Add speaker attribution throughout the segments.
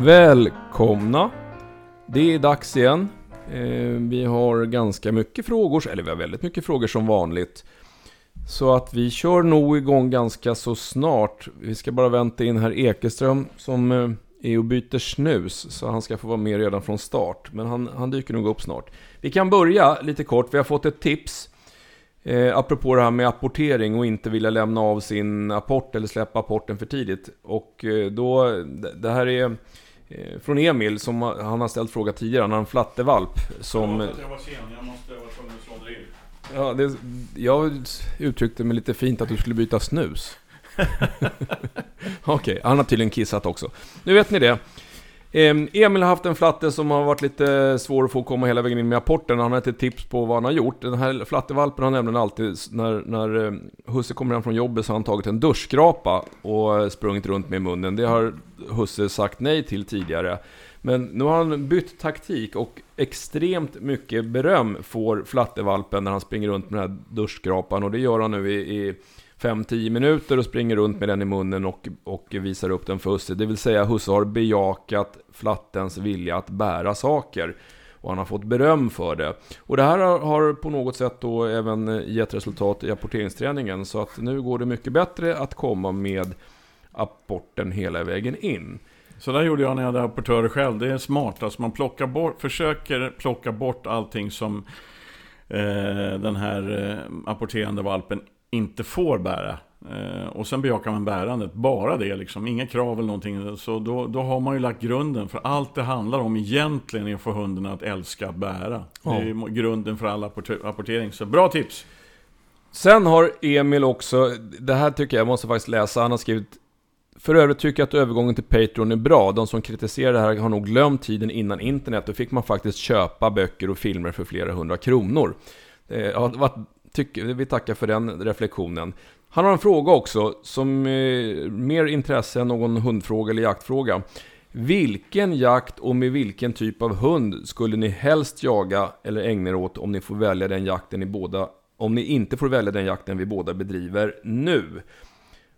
Speaker 1: Välkomna! Det är dags igen. Eh, vi har ganska mycket frågor, eller vi har väldigt mycket frågor som vanligt. Så att vi kör nog igång ganska så snart. Vi ska bara vänta in herr Ekeström som eh, är och byter snus. Så han ska få vara med redan från start. Men han, han dyker nog upp snart. Vi kan börja lite kort. Vi har fått ett tips. Eh, apropå det här med apportering och inte vilja lämna av sin apport eller släppa apporten för tidigt. Och eh, då, det här är från Emil som han har ställt fråga tidigare. Han har en flattevalp som...
Speaker 2: Jag var sen, jag måste vara tvungen att slå drill.
Speaker 1: Ja, det, jag uttryckte mig lite fint att du skulle byta snus. Okej, han har tydligen kissat också. Nu vet ni det. Ehm, Emil har haft en flatte som har varit lite svår att få komma hela vägen in med apporten. Han har ett tips på vad han har gjort. Den här flattevalpen har nämligen alltid, när, när ehm, husse kommer hem från jobbet så har han tagit en duschskrapa och eh, sprungit runt med i munnen. Det har husse sagt nej till tidigare. Men nu har han bytt taktik och extremt mycket beröm får flattevalpen när han springer runt med den här duschskrapan. Och det gör han nu i, i 5-10 minuter och springer runt med den i munnen och, och visar upp den för Husse. Det vill säga Husse har bejakat flattens vilja att bära saker. Och han har fått beröm för det. Och det här har, på något sätt då även gett resultat i apporteringsträningen. Så att nu går det mycket bättre att komma med apporten hela vägen in.
Speaker 2: Så där gjorde jag när jag hade apportörer själv. Det är smart. Alltså man plockar bort, försöker plocka bort allting som eh, den här eh, apporterande valpen inte får bära. Eh, och sen bejakar man bärandet. Bara det liksom. Inga krav eller någonting. Så då, då har man ju lagt grunden. För allt det handlar om egentligen är att få hunden att älska att bära. Det är grunden för all apporter- apportering. Så bra tips!
Speaker 1: Sen har Emil också, det här tycker jag, jag måste faktiskt läsa, han har skrivit För övrigt tycker jag att övergången till Patreon är bra. De som kritiserar det här har nog glömt tiden innan internet. Då fick man faktiskt köpa böcker och filmer för flera hundra kronor. Eh, ja, vad, tycker, vi tackar för den reflektionen. Han har en fråga också, som är mer intresse än någon hundfråga eller jaktfråga. Vilken jakt och med vilken typ av hund skulle ni helst jaga eller ägna er åt om ni får välja den jakten ni båda om ni inte får välja den jakten vi båda bedriver nu.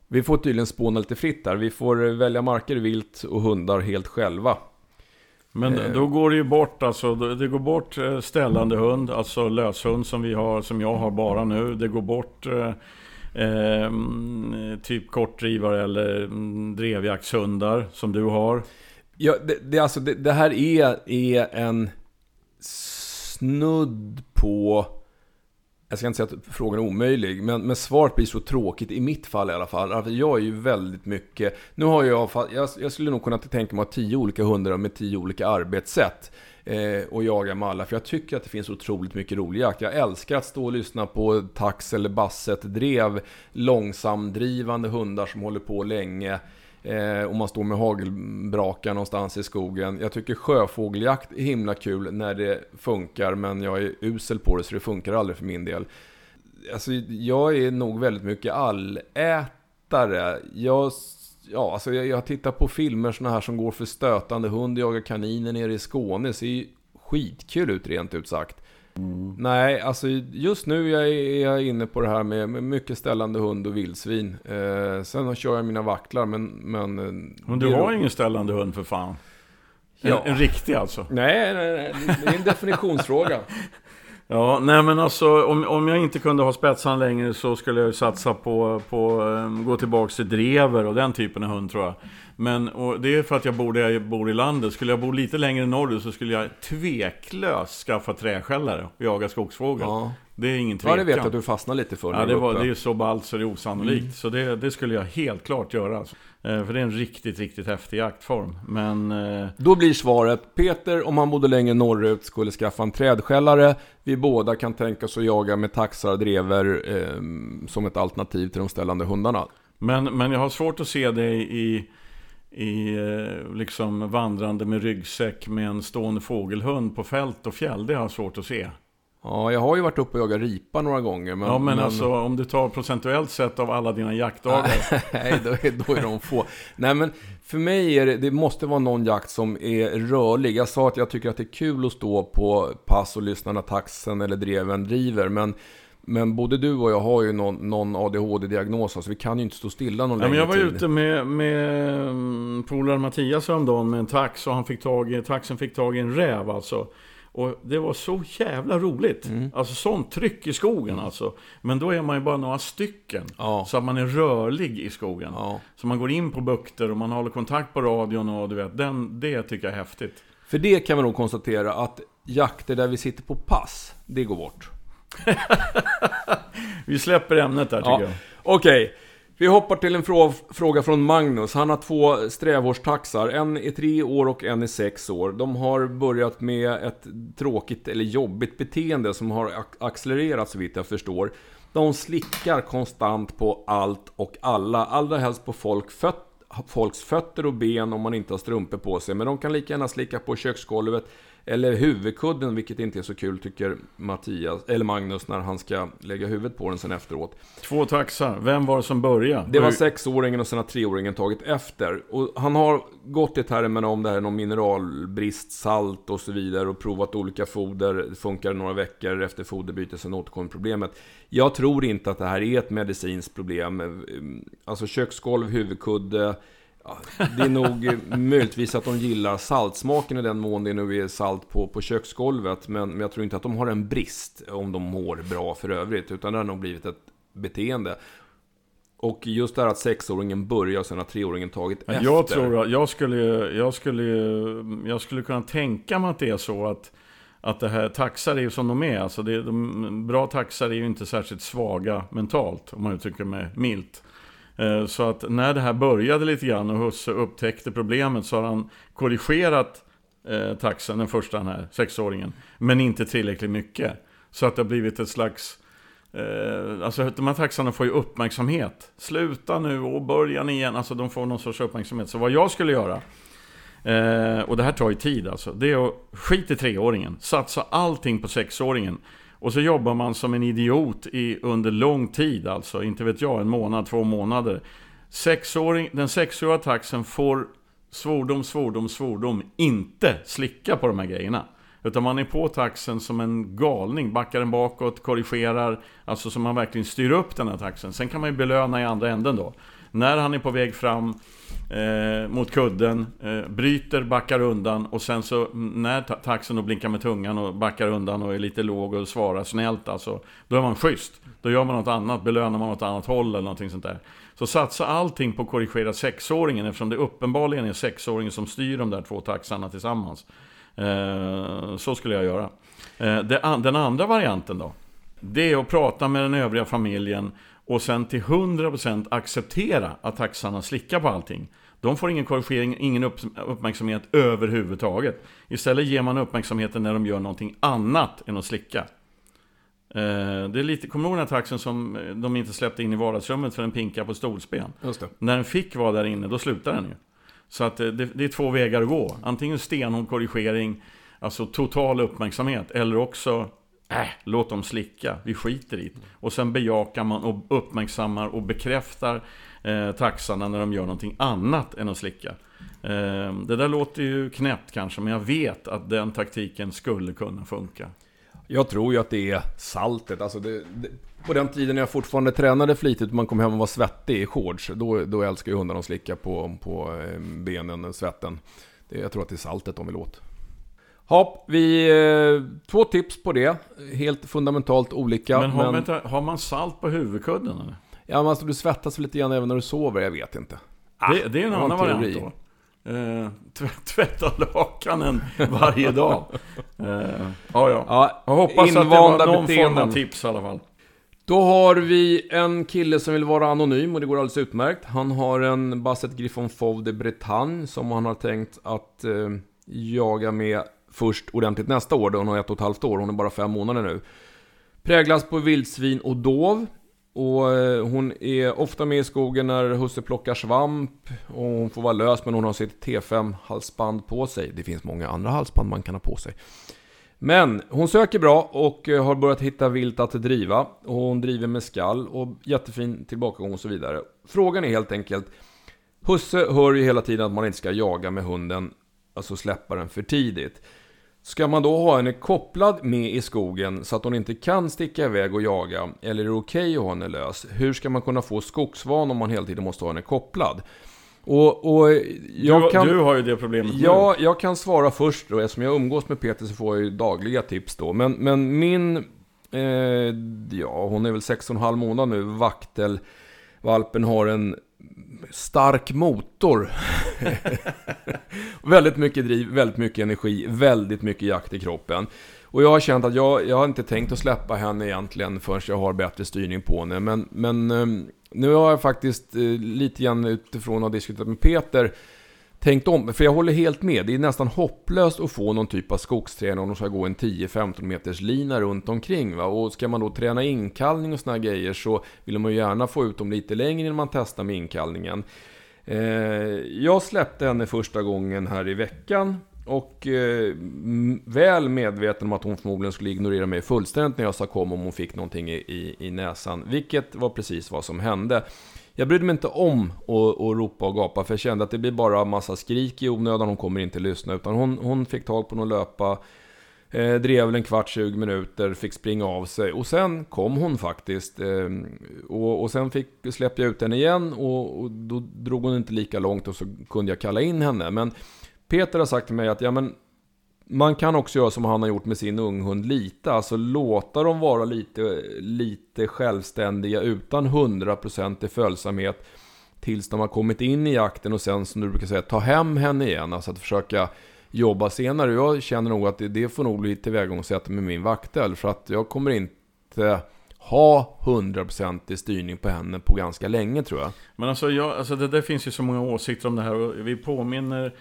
Speaker 1: Vi får tydligen spåna lite fritt där. Vi får välja marker, vilt och hundar helt själva.
Speaker 2: Men
Speaker 1: Eh.
Speaker 2: då går det ju bort alltså, det går bort eh, ställande hund, alltså löshund som vi har, som jag har bara nu. Det går bort eh, eh, typ kortdrivare eller mm, drevjaktshundar som du har.
Speaker 1: Ja, det, det, alltså, det, det här är, är en snudd på... Jag ska inte säga att frågan är omöjlig, men, men svaret blir så tråkigt i mitt fall i alla fall. Alltså, jag är ju väldigt mycket... Nu har jag... Jag, jag skulle nog kunna tänka mig att ha tio olika hundar med tio olika arbetssätt. Eh, och jaga med alla, för jag tycker att det finns otroligt mycket rolig jakt. Jag älskar att stå och lyssna på tax eller basset, drev, långsamdrivande hundar som håller på länge. Eh, och man står med hagelbrakar någonstans i skogen. Jag tycker sjöfågeljakt är himla kul när det funkar, men jag är usel på det så det funkar aldrig för min del. Alltså, jag är nog väldigt mycket allätare. Jag, ja, alltså, jag, jag tittar på filmer såna här som går för stötande hund, jagar kaniner nere i Skåne. Det ser ju skitkul ut rent ut sagt. Nej, alltså just nu är jag, inne på det här med, mycket ställande hund och vildsvin. Eh, sen kör jag mina vacklar, men... Men, eh,
Speaker 2: Men du har ingen ställande hund för fan. En,
Speaker 1: Ja.
Speaker 2: en riktig alltså.
Speaker 1: Nej, nej, nej. Det är en definitionsfråga.
Speaker 2: Ja, nej men alltså om, om jag inte kunde ha spetsan längre så skulle jag ju satsa på, på um, gå tillbaks till drever och den typen av hund tror jag. Men det är för att jag bor där jag bor i landet. Skulle jag bo lite längre norrut så skulle jag tveklöst skaffa träskällare och jaga skogsfågel.
Speaker 1: Ja.
Speaker 2: Det är ingen
Speaker 1: ja,
Speaker 2: tvekan.
Speaker 1: det vet jag att du fastnar lite för.
Speaker 2: Ja, det,
Speaker 1: var
Speaker 2: var,
Speaker 1: uppe.
Speaker 2: det är så ballt så det är osannolikt.
Speaker 1: Mm.
Speaker 2: Så det, det skulle jag helt klart göra. Alltså. Eh, För det är en riktigt, riktigt häftig jaktform. Men... eh,
Speaker 1: Då blir svaret, Peter om han bodde längre norrut skulle skaffa en trädskällare. Vi båda kan tänka oss att jaga med taxar, drever eh, som ett alternativ till de ställande hundarna.
Speaker 2: Men, men jag har svårt att se dig i, i eh, liksom vandrande med ryggsäck med en stående fågelhund på fält och fjäll. Det har jag svårt att se.
Speaker 1: Ja, jag har ju varit uppe och jagat ripa några gånger. Men,
Speaker 2: ja, men, alltså om du tar procentuellt sett av alla dina jaktdagar.
Speaker 1: Nej, då är, då är de få. Nej, men för mig är det, det måste vara någon jakt som är rörlig. Jag sa att jag tycker att det är kul att stå på pass och lyssna när taxen eller dreven driver, men Men både du och jag har ju någon, någon ADHD-diagnos, så vi kan ju inte stå stilla någon
Speaker 2: Ja, men
Speaker 1: längre
Speaker 2: jag var
Speaker 1: tid.
Speaker 2: ute med, med mm, polaren Mattias häromdagen med en tax och han fick tag i, taxen fick tag i en räv alltså. Och det var så jävla roligt.
Speaker 1: Mm.
Speaker 2: Alltså sånt tryck i skogen alltså. Men då är man ju bara några stycken.
Speaker 1: Ja.
Speaker 2: Så att man är rörlig i skogen.
Speaker 1: Ja.
Speaker 2: Så man går in på bukter och man håller kontakt på radion och du vet, den, det tycker jag är häftigt.
Speaker 1: För det kan vi nog konstatera att jakter där vi sitter på pass, det går bort.
Speaker 2: Vi släpper ämnet där tycker
Speaker 1: Ja.
Speaker 2: jag.
Speaker 1: Okej, vi hoppar till en fråga från Magnus. Han har två strävårstaxar. En är tre år och en är sex år. De har börjat med ett tråkigt eller jobbigt beteende som har accelererat så vitt jag förstår. De slickar konstant på allt och alla. Allra helst på folk föt folks fötter och ben om man inte har strumpor på sig. Men de kan lika gärna slicka på köksgolvet eller huvudkudden, vilket inte är så kul tycker Mattias, eller Magnus när han ska lägga huvudet på den sen efteråt.
Speaker 2: Två taxar. Vem var det som började?
Speaker 1: Det var sexåringen och sen har treåringen tagit efter. Och han har gått i termerna om det här någon mineralbrist, salt och så vidare och provat olika foder. Det funkar några veckor efter foderbyte, sen återkommer problemet. Jag tror inte att det här är ett medicinskt problem. Alltså köksgolv, huvudkudde. Ja, Det är nog möjligtvis att de gillar saltsmaken i den mån det nu är salt på, på köksgolvet. Men, men jag tror inte att de har en brist om de mår bra för övrigt. Utan det har nog blivit ett beteende. Och just det här att sexåringen börjar och sen har treåringen tagit efter.
Speaker 2: Jag tror att jag skulle, jag skulle, jag skulle kunna tänka mig att det är så att, att det här taxar är ju som de är. Alltså det, de, bra taxar är ju inte särskilt svaga mentalt, om man uttrycker mig milt. Eh, så att när det här började lite grann och Husse upptäckte problemet så har han korrigerat eh, taxen, den första den här sexåringen. Men inte tillräckligt mycket. Så att det har blivit ett slags Eh, alltså de här taxarna får ju uppmärksamhet. Sluta nu och börja igen. Alltså de får någon sorts uppmärksamhet. Så vad jag skulle göra, eh, och det här tar ju tid alltså. Det är att skit i treåringen. Satsa allting på sexåringen. Och så jobbar man som en idiot i, under lång tid alltså. Inte vet jag, en månad, två månader. Sexåring, den sexåriga taxen får svordom, svordom, svordom inte slicka på de här grejerna. Utan man är på taxen som en galning, backar den bakåt, korrigerar, alltså så man verkligen styr upp den här taxen. Sen kan man ju belöna i andra änden då. När han är på väg fram eh, mot kudden, eh, bryter, backar undan och sen så när ta- taxen då blinkar med tungan och backar undan och är lite låg och svarar snällt alltså, då är man schysst. Då gör man något annat, belönar man åt annat håll eller någonting sånt där. Så satsa allting på att korrigera sexåringen eftersom det uppenbarligen är sexåringen som styr de där två taxarna tillsammans. Eh, så skulle jag göra. Eh, det den andra varianten då? Det är att prata med den övriga familjen och sen till 100% acceptera att taxarna slickar på allting. De får ingen korrigering, ingen upp, uppmärksamhet överhuvudtaget. Istället ger man uppmärksamheten när de gör någonting annat än att slicka. Eh, det är lite, kommer du ihåg den här taxen som eh, de inte släppte in i vardagsrummet för den pinkar på stolsben? När den fick vara där inne, då slutade den ju. Så att eh, det, det är två vägar att gå. Antingen stenhård korrigering, alltså total uppmärksamhet, eller också Äh, låt dem slicka, vi skiter i det. Och sen bejakar man och uppmärksammar och bekräftar eh, taxarna när de gör någonting annat än att slicka. Eh, det där låter ju knäppt kanske, men jag vet att den taktiken skulle kunna funka.
Speaker 1: Jag tror ju att det är saltet. Alltså det, det, på den tiden när jag fortfarande tränade flitigt och man kom hem och var svettig i shorts. Då, då älskar ju hundarna att slicka på, på eh, benen, svetten. Det, jag tror att det är saltet de vill åt. Hopp, vi... eh, Två tips på det. Helt fundamentalt olika.
Speaker 2: men har, Vänta, har man salt på huvudkudden eller?
Speaker 1: Ja, men alltså du svettas lite grann även när du sover, jag vet inte.
Speaker 2: det, det är en annan variant då. Eh, tvätt, tvätta lakanen varje dag. Eh, ja, ja.
Speaker 1: Ja,
Speaker 2: Jag hoppas att det var någon form
Speaker 1: beteenden.
Speaker 2: av tips i alla fall.
Speaker 1: Då har vi en kille som vill vara anonym och det går alldeles utmärkt. Han har en Basset Griffon Fauve de Bretagne som han har tänkt att eh, jaga med först ordentligt nästa år. Då hon har ett och ett halvt år, hon är bara fem månader nu. Präglas på vildsvin och dov. Och eh, hon är ofta med i skogen när husse plockar svamp. Och hon får vara lös men hon har sitt T5-halsband på sig. Det finns många andra halsband man kan ha på sig. Men hon söker bra och eh, har börjat hitta vilt att driva. Och hon driver med skall och jättefin tillbakagång och så vidare. Frågan är helt enkelt. Husse hör ju hela tiden att man inte ska jaga med hunden, alltså släppa den för tidigt. Ska man då ha henne kopplad med i skogen så att hon inte kan sticka iväg och jaga? Eller är det okej okay att ha henne lös? Hur ska man kunna få skogsvan om man hela tiden måste ha henne kopplad? Och, och jag
Speaker 2: du,
Speaker 1: kan,
Speaker 2: du har ju det problemet
Speaker 1: Ja, nu. jag kan svara först då. Eftersom jag umgås med Peter så får jag ju dagliga tips då. Men, men min, eh, ja hon är väl 6,5 månader nu, vaktelvalpen har en stark motor. väldigt mycket driv, väldigt mycket energi, väldigt mycket jakt i kroppen. Och jag har känt att jag, jag har inte tänkt att släppa henne egentligen förrän jag har bättre styrning på henne. Men, men ehm, nu har jag faktiskt eh, lite grann utifrån att ha diskuterat med Peter tänkt om. För jag håller helt med. Det är nästan hopplöst att få någon typ av skogsträning om de ska gå en 10-15 meters lina runt omkring. Va? Och ska man då träna inkallning och såna grejer så vill man ju gärna få ut dem lite längre innan man testar med inkallningen. Eh, jag släppte henne första gången här i veckan. Och eh, väl medveten om att hon förmodligen skulle ignorera mig fullständigt när jag sa kom om hon fick någonting i, i, i näsan. Vilket var precis vad som hände. Jag brydde mig inte om att, att ropa och gapa för jag kände att det blir bara massa skrik i onödan. Hon kommer inte lyssna. Utan hon, hon fick tag på någon löpa. Eh, drev väl en kvart, 20 minuter, fick springa av sig. Och sen kom hon faktiskt. Eh, och, och sen fick, släppte jag ut henne igen och, och då drog hon inte lika långt och så kunde jag kalla in henne. Men Peter har sagt till mig att ja, men man kan också göra som han har gjort med sin unghund lite, alltså låta dem vara lite, lite självständiga utan 100% följsamhet tills de har kommit in i jakten och sen som du brukar säga ta hem henne igen, alltså att försöka jobba senare. Jag känner nog att det, det får nog bli tillvägagångssättet med min vaktel för att jag kommer inte ha 100% i styrning på henne på ganska länge tror jag.
Speaker 2: Men alltså, jag, alltså det där finns ju så många åsikter om det här och vi påminner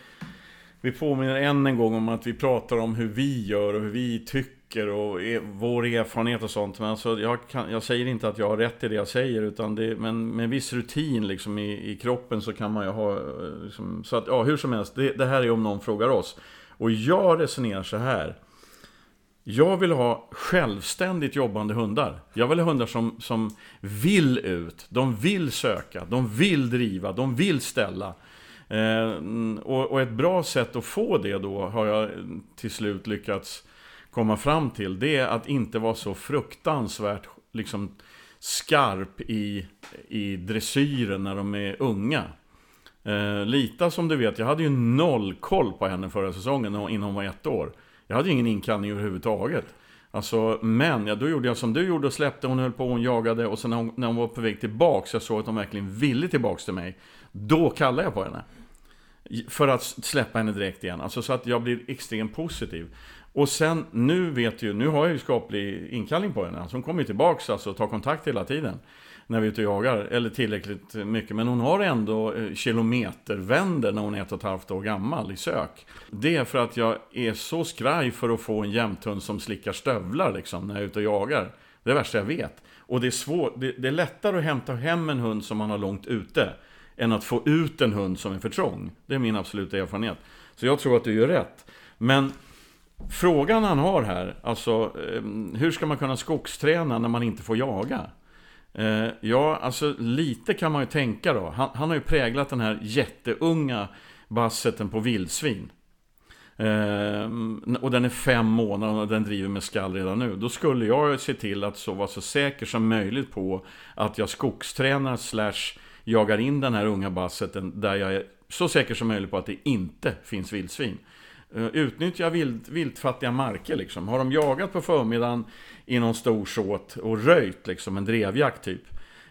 Speaker 2: vi påminner än en gång om att vi pratar om hur vi gör och hur vi tycker och er, vår erfarenhet och sånt. Men alltså, jag, kan, jag säger inte att jag har rätt i det jag säger, utan det, men med viss rutin liksom i, i kroppen så kan man ju ha... Eh, liksom, så att, ja, hur som helst, det, det här är om någon frågar oss. Och jag resonerar så här. Jag vill ha självständigt jobbande hundar. Jag vill ha hundar som, som vill ut, de vill söka, de vill driva, de vill ställa. Eh, och, och, ett bra sätt att få det då har jag till slut lyckats komma fram till. Det är att inte vara så fruktansvärt liksom, skarp i, i dressyren när de är unga. Eh, Lita som du vet, jag hade ju noll koll på henne förra säsongen innan hon var ett år. Jag hade ju ingen inkallning överhuvudtaget. Alltså, men ja, då gjorde jag som du gjorde och släppte, hon höll på, hon jagade och sen när hon, när hon var på väg tillbaks, jag såg att hon verkligen ville tillbaks till mig. Då kallade jag på henne. För att släppa henne direkt igen. Alltså så att jag blir extremt positiv. Och sen, nu vet ju, nu har jag ju skaplig inkallning på henne. Alltså hon kommer ju tillbaks alltså, och tar kontakt hela tiden. När vi är ute och jagar, eller tillräckligt mycket. Men hon har ändå eh, kilometervänder när hon är ett och ett halvt år gammal i sök. Det är för att jag är så skraj för att få en jämthund som slickar stövlar liksom, när jag är ute och jagar. Det är det värsta jag vet. Och det är svårt, det, det är lättare att hämta hem en hund som man har långt ute än att få ut en hund som är för trång. Det är min absoluta erfarenhet. Så jag tror att du gör rätt. Men frågan han har här, alltså eh, hur ska man kunna skogsträna när man inte får jaga? Eh, ja, alltså lite kan man ju tänka då. Han, han har ju präglat den här jätteunga basseten på vildsvin. Eh, och den är fem månader och den driver med skall redan nu. Då skulle jag se till att så vara så säker som möjligt på att jag skogstränar slash jagar in den här unga basseten där jag är så säker som möjligt på att det inte finns vildsvin. Eh, utnyttja vilt, viltfattiga marker liksom. Har de jagat på förmiddagen i någon stor såt och röjt liksom, en drevjakt typ.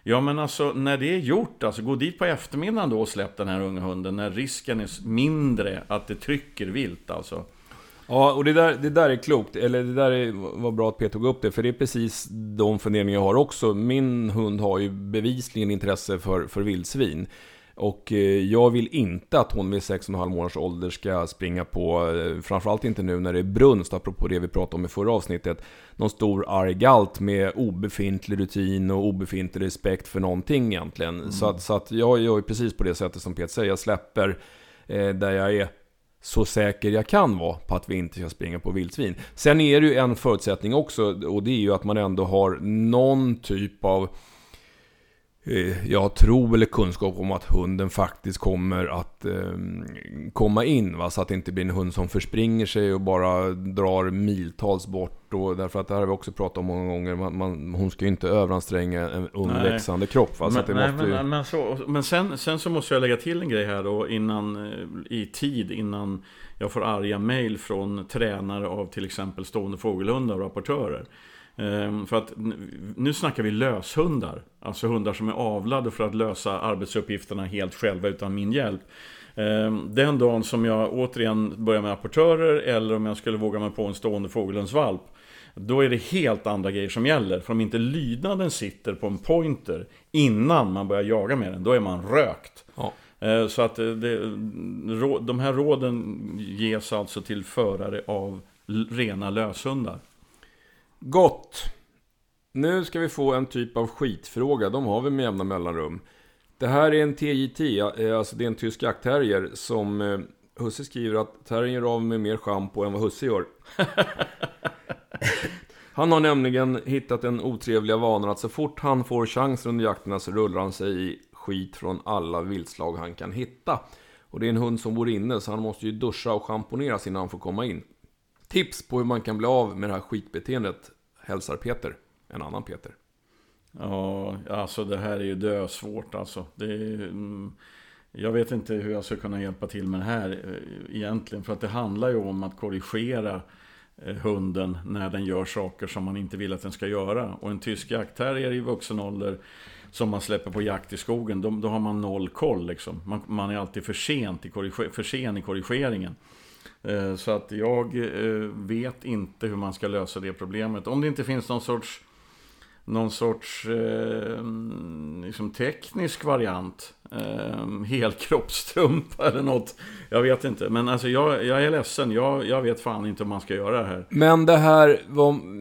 Speaker 2: Ja men alltså när det är gjort, alltså gå dit på eftermiddagen då och släpp den här unga hunden när risken är mindre att det trycker vilt alltså.
Speaker 1: Ja, och det där, det där är klokt. Eller det där är, var bra att Peter tog upp det. För det är precis de funderingar jag har också. Min hund har ju bevisligen intresse för, för vildsvin. Och eh, jag vill inte att hon vid 6,5 månaders ålder ska springa på, eh, framförallt inte nu när det är brunst, apropå det vi pratade om i förra avsnittet, någon stor arg galt med obefintlig rutin och obefintlig respekt för någonting egentligen. Mm. Så, att, så att jag gör precis på det sättet som Peter säger, jag släpper eh, där jag är så säker jag kan vara på att vi inte ska springa på vildsvin. Sen är det ju en förutsättning också och det är ju att man ändå har någon typ av eh, jag har tro eller kunskap om att hunden faktiskt kommer att eh, komma in. Va? Så att det inte blir en hund som förspringer sig och bara drar miltals bort. Och, därför att det här har vi också pratat om många gånger. Man, man, hon ska ju inte överanstränga en ung växande kropp. Va? Så
Speaker 2: Men,
Speaker 1: att det
Speaker 2: nej,
Speaker 1: måste ju...
Speaker 2: men, men, så, men sen, sen så måste jag lägga till en grej här då innan, eh, i tid innan jag får arga mail från tränare av till exempel stående fågelhundar och rapportörer. Ehm, för att nu snackar vi löshundar. Alltså hundar som är avlade för att lösa arbetsuppgifterna helt själva utan min hjälp. Ehm, Den dagen som jag återigen börjar med apportörer eller om jag skulle våga mig på en stående fågelhundsvalp då är det helt andra grejer som gäller. För om inte lydnaden sitter på en pointer innan man börjar jaga med den, då är man rökt.
Speaker 1: Ja.
Speaker 2: Eh, Så att det, det, de här råden ges alltså till förare av rena löshundar.
Speaker 1: Gott! Nu ska vi få en typ av skitfråga. De har vi med jämna mellanrum. Det här är en TJT, eh, alltså det är en tysk jaktterrier som eh, Husse skriver att terriern gör av med mer schampo än vad Husse gör. Han har nämligen hittat den otrevliga vanan att så fort han får chansen under jakterna så rullar han sig i skit från alla viltslag han kan hitta. Och det är en hund som bor inne så han måste ju duscha och schamponeras innan han får komma in. Tips på hur man kan bli av med det här skitbeteendet hälsar Peter, en annan Peter.
Speaker 2: Ja, alltså det här är ju dösvårt alltså. Det är, mm, jag vet inte hur jag ska kunna hjälpa till med det här eh, egentligen. För att det handlar ju om att korrigera eh, hunden när den gör saker som man inte vill att den ska göra. Och en tysk jaktterrier i vuxen ålder som man släpper på jakt i skogen, då, då har man noll koll liksom. Man, man är alltid för, sent i för sen i korrigeringen. Eh, så att jag eh, vet inte hur man ska lösa det problemet. Om det inte finns någon sorts någon sorts eh, liksom teknisk variant. Eh, helkroppstrumpa eller något. Jag vet inte. Men alltså jag, jag är ledsen. Jag, jag vet fan inte hur man ska göra det här.
Speaker 1: Men det här,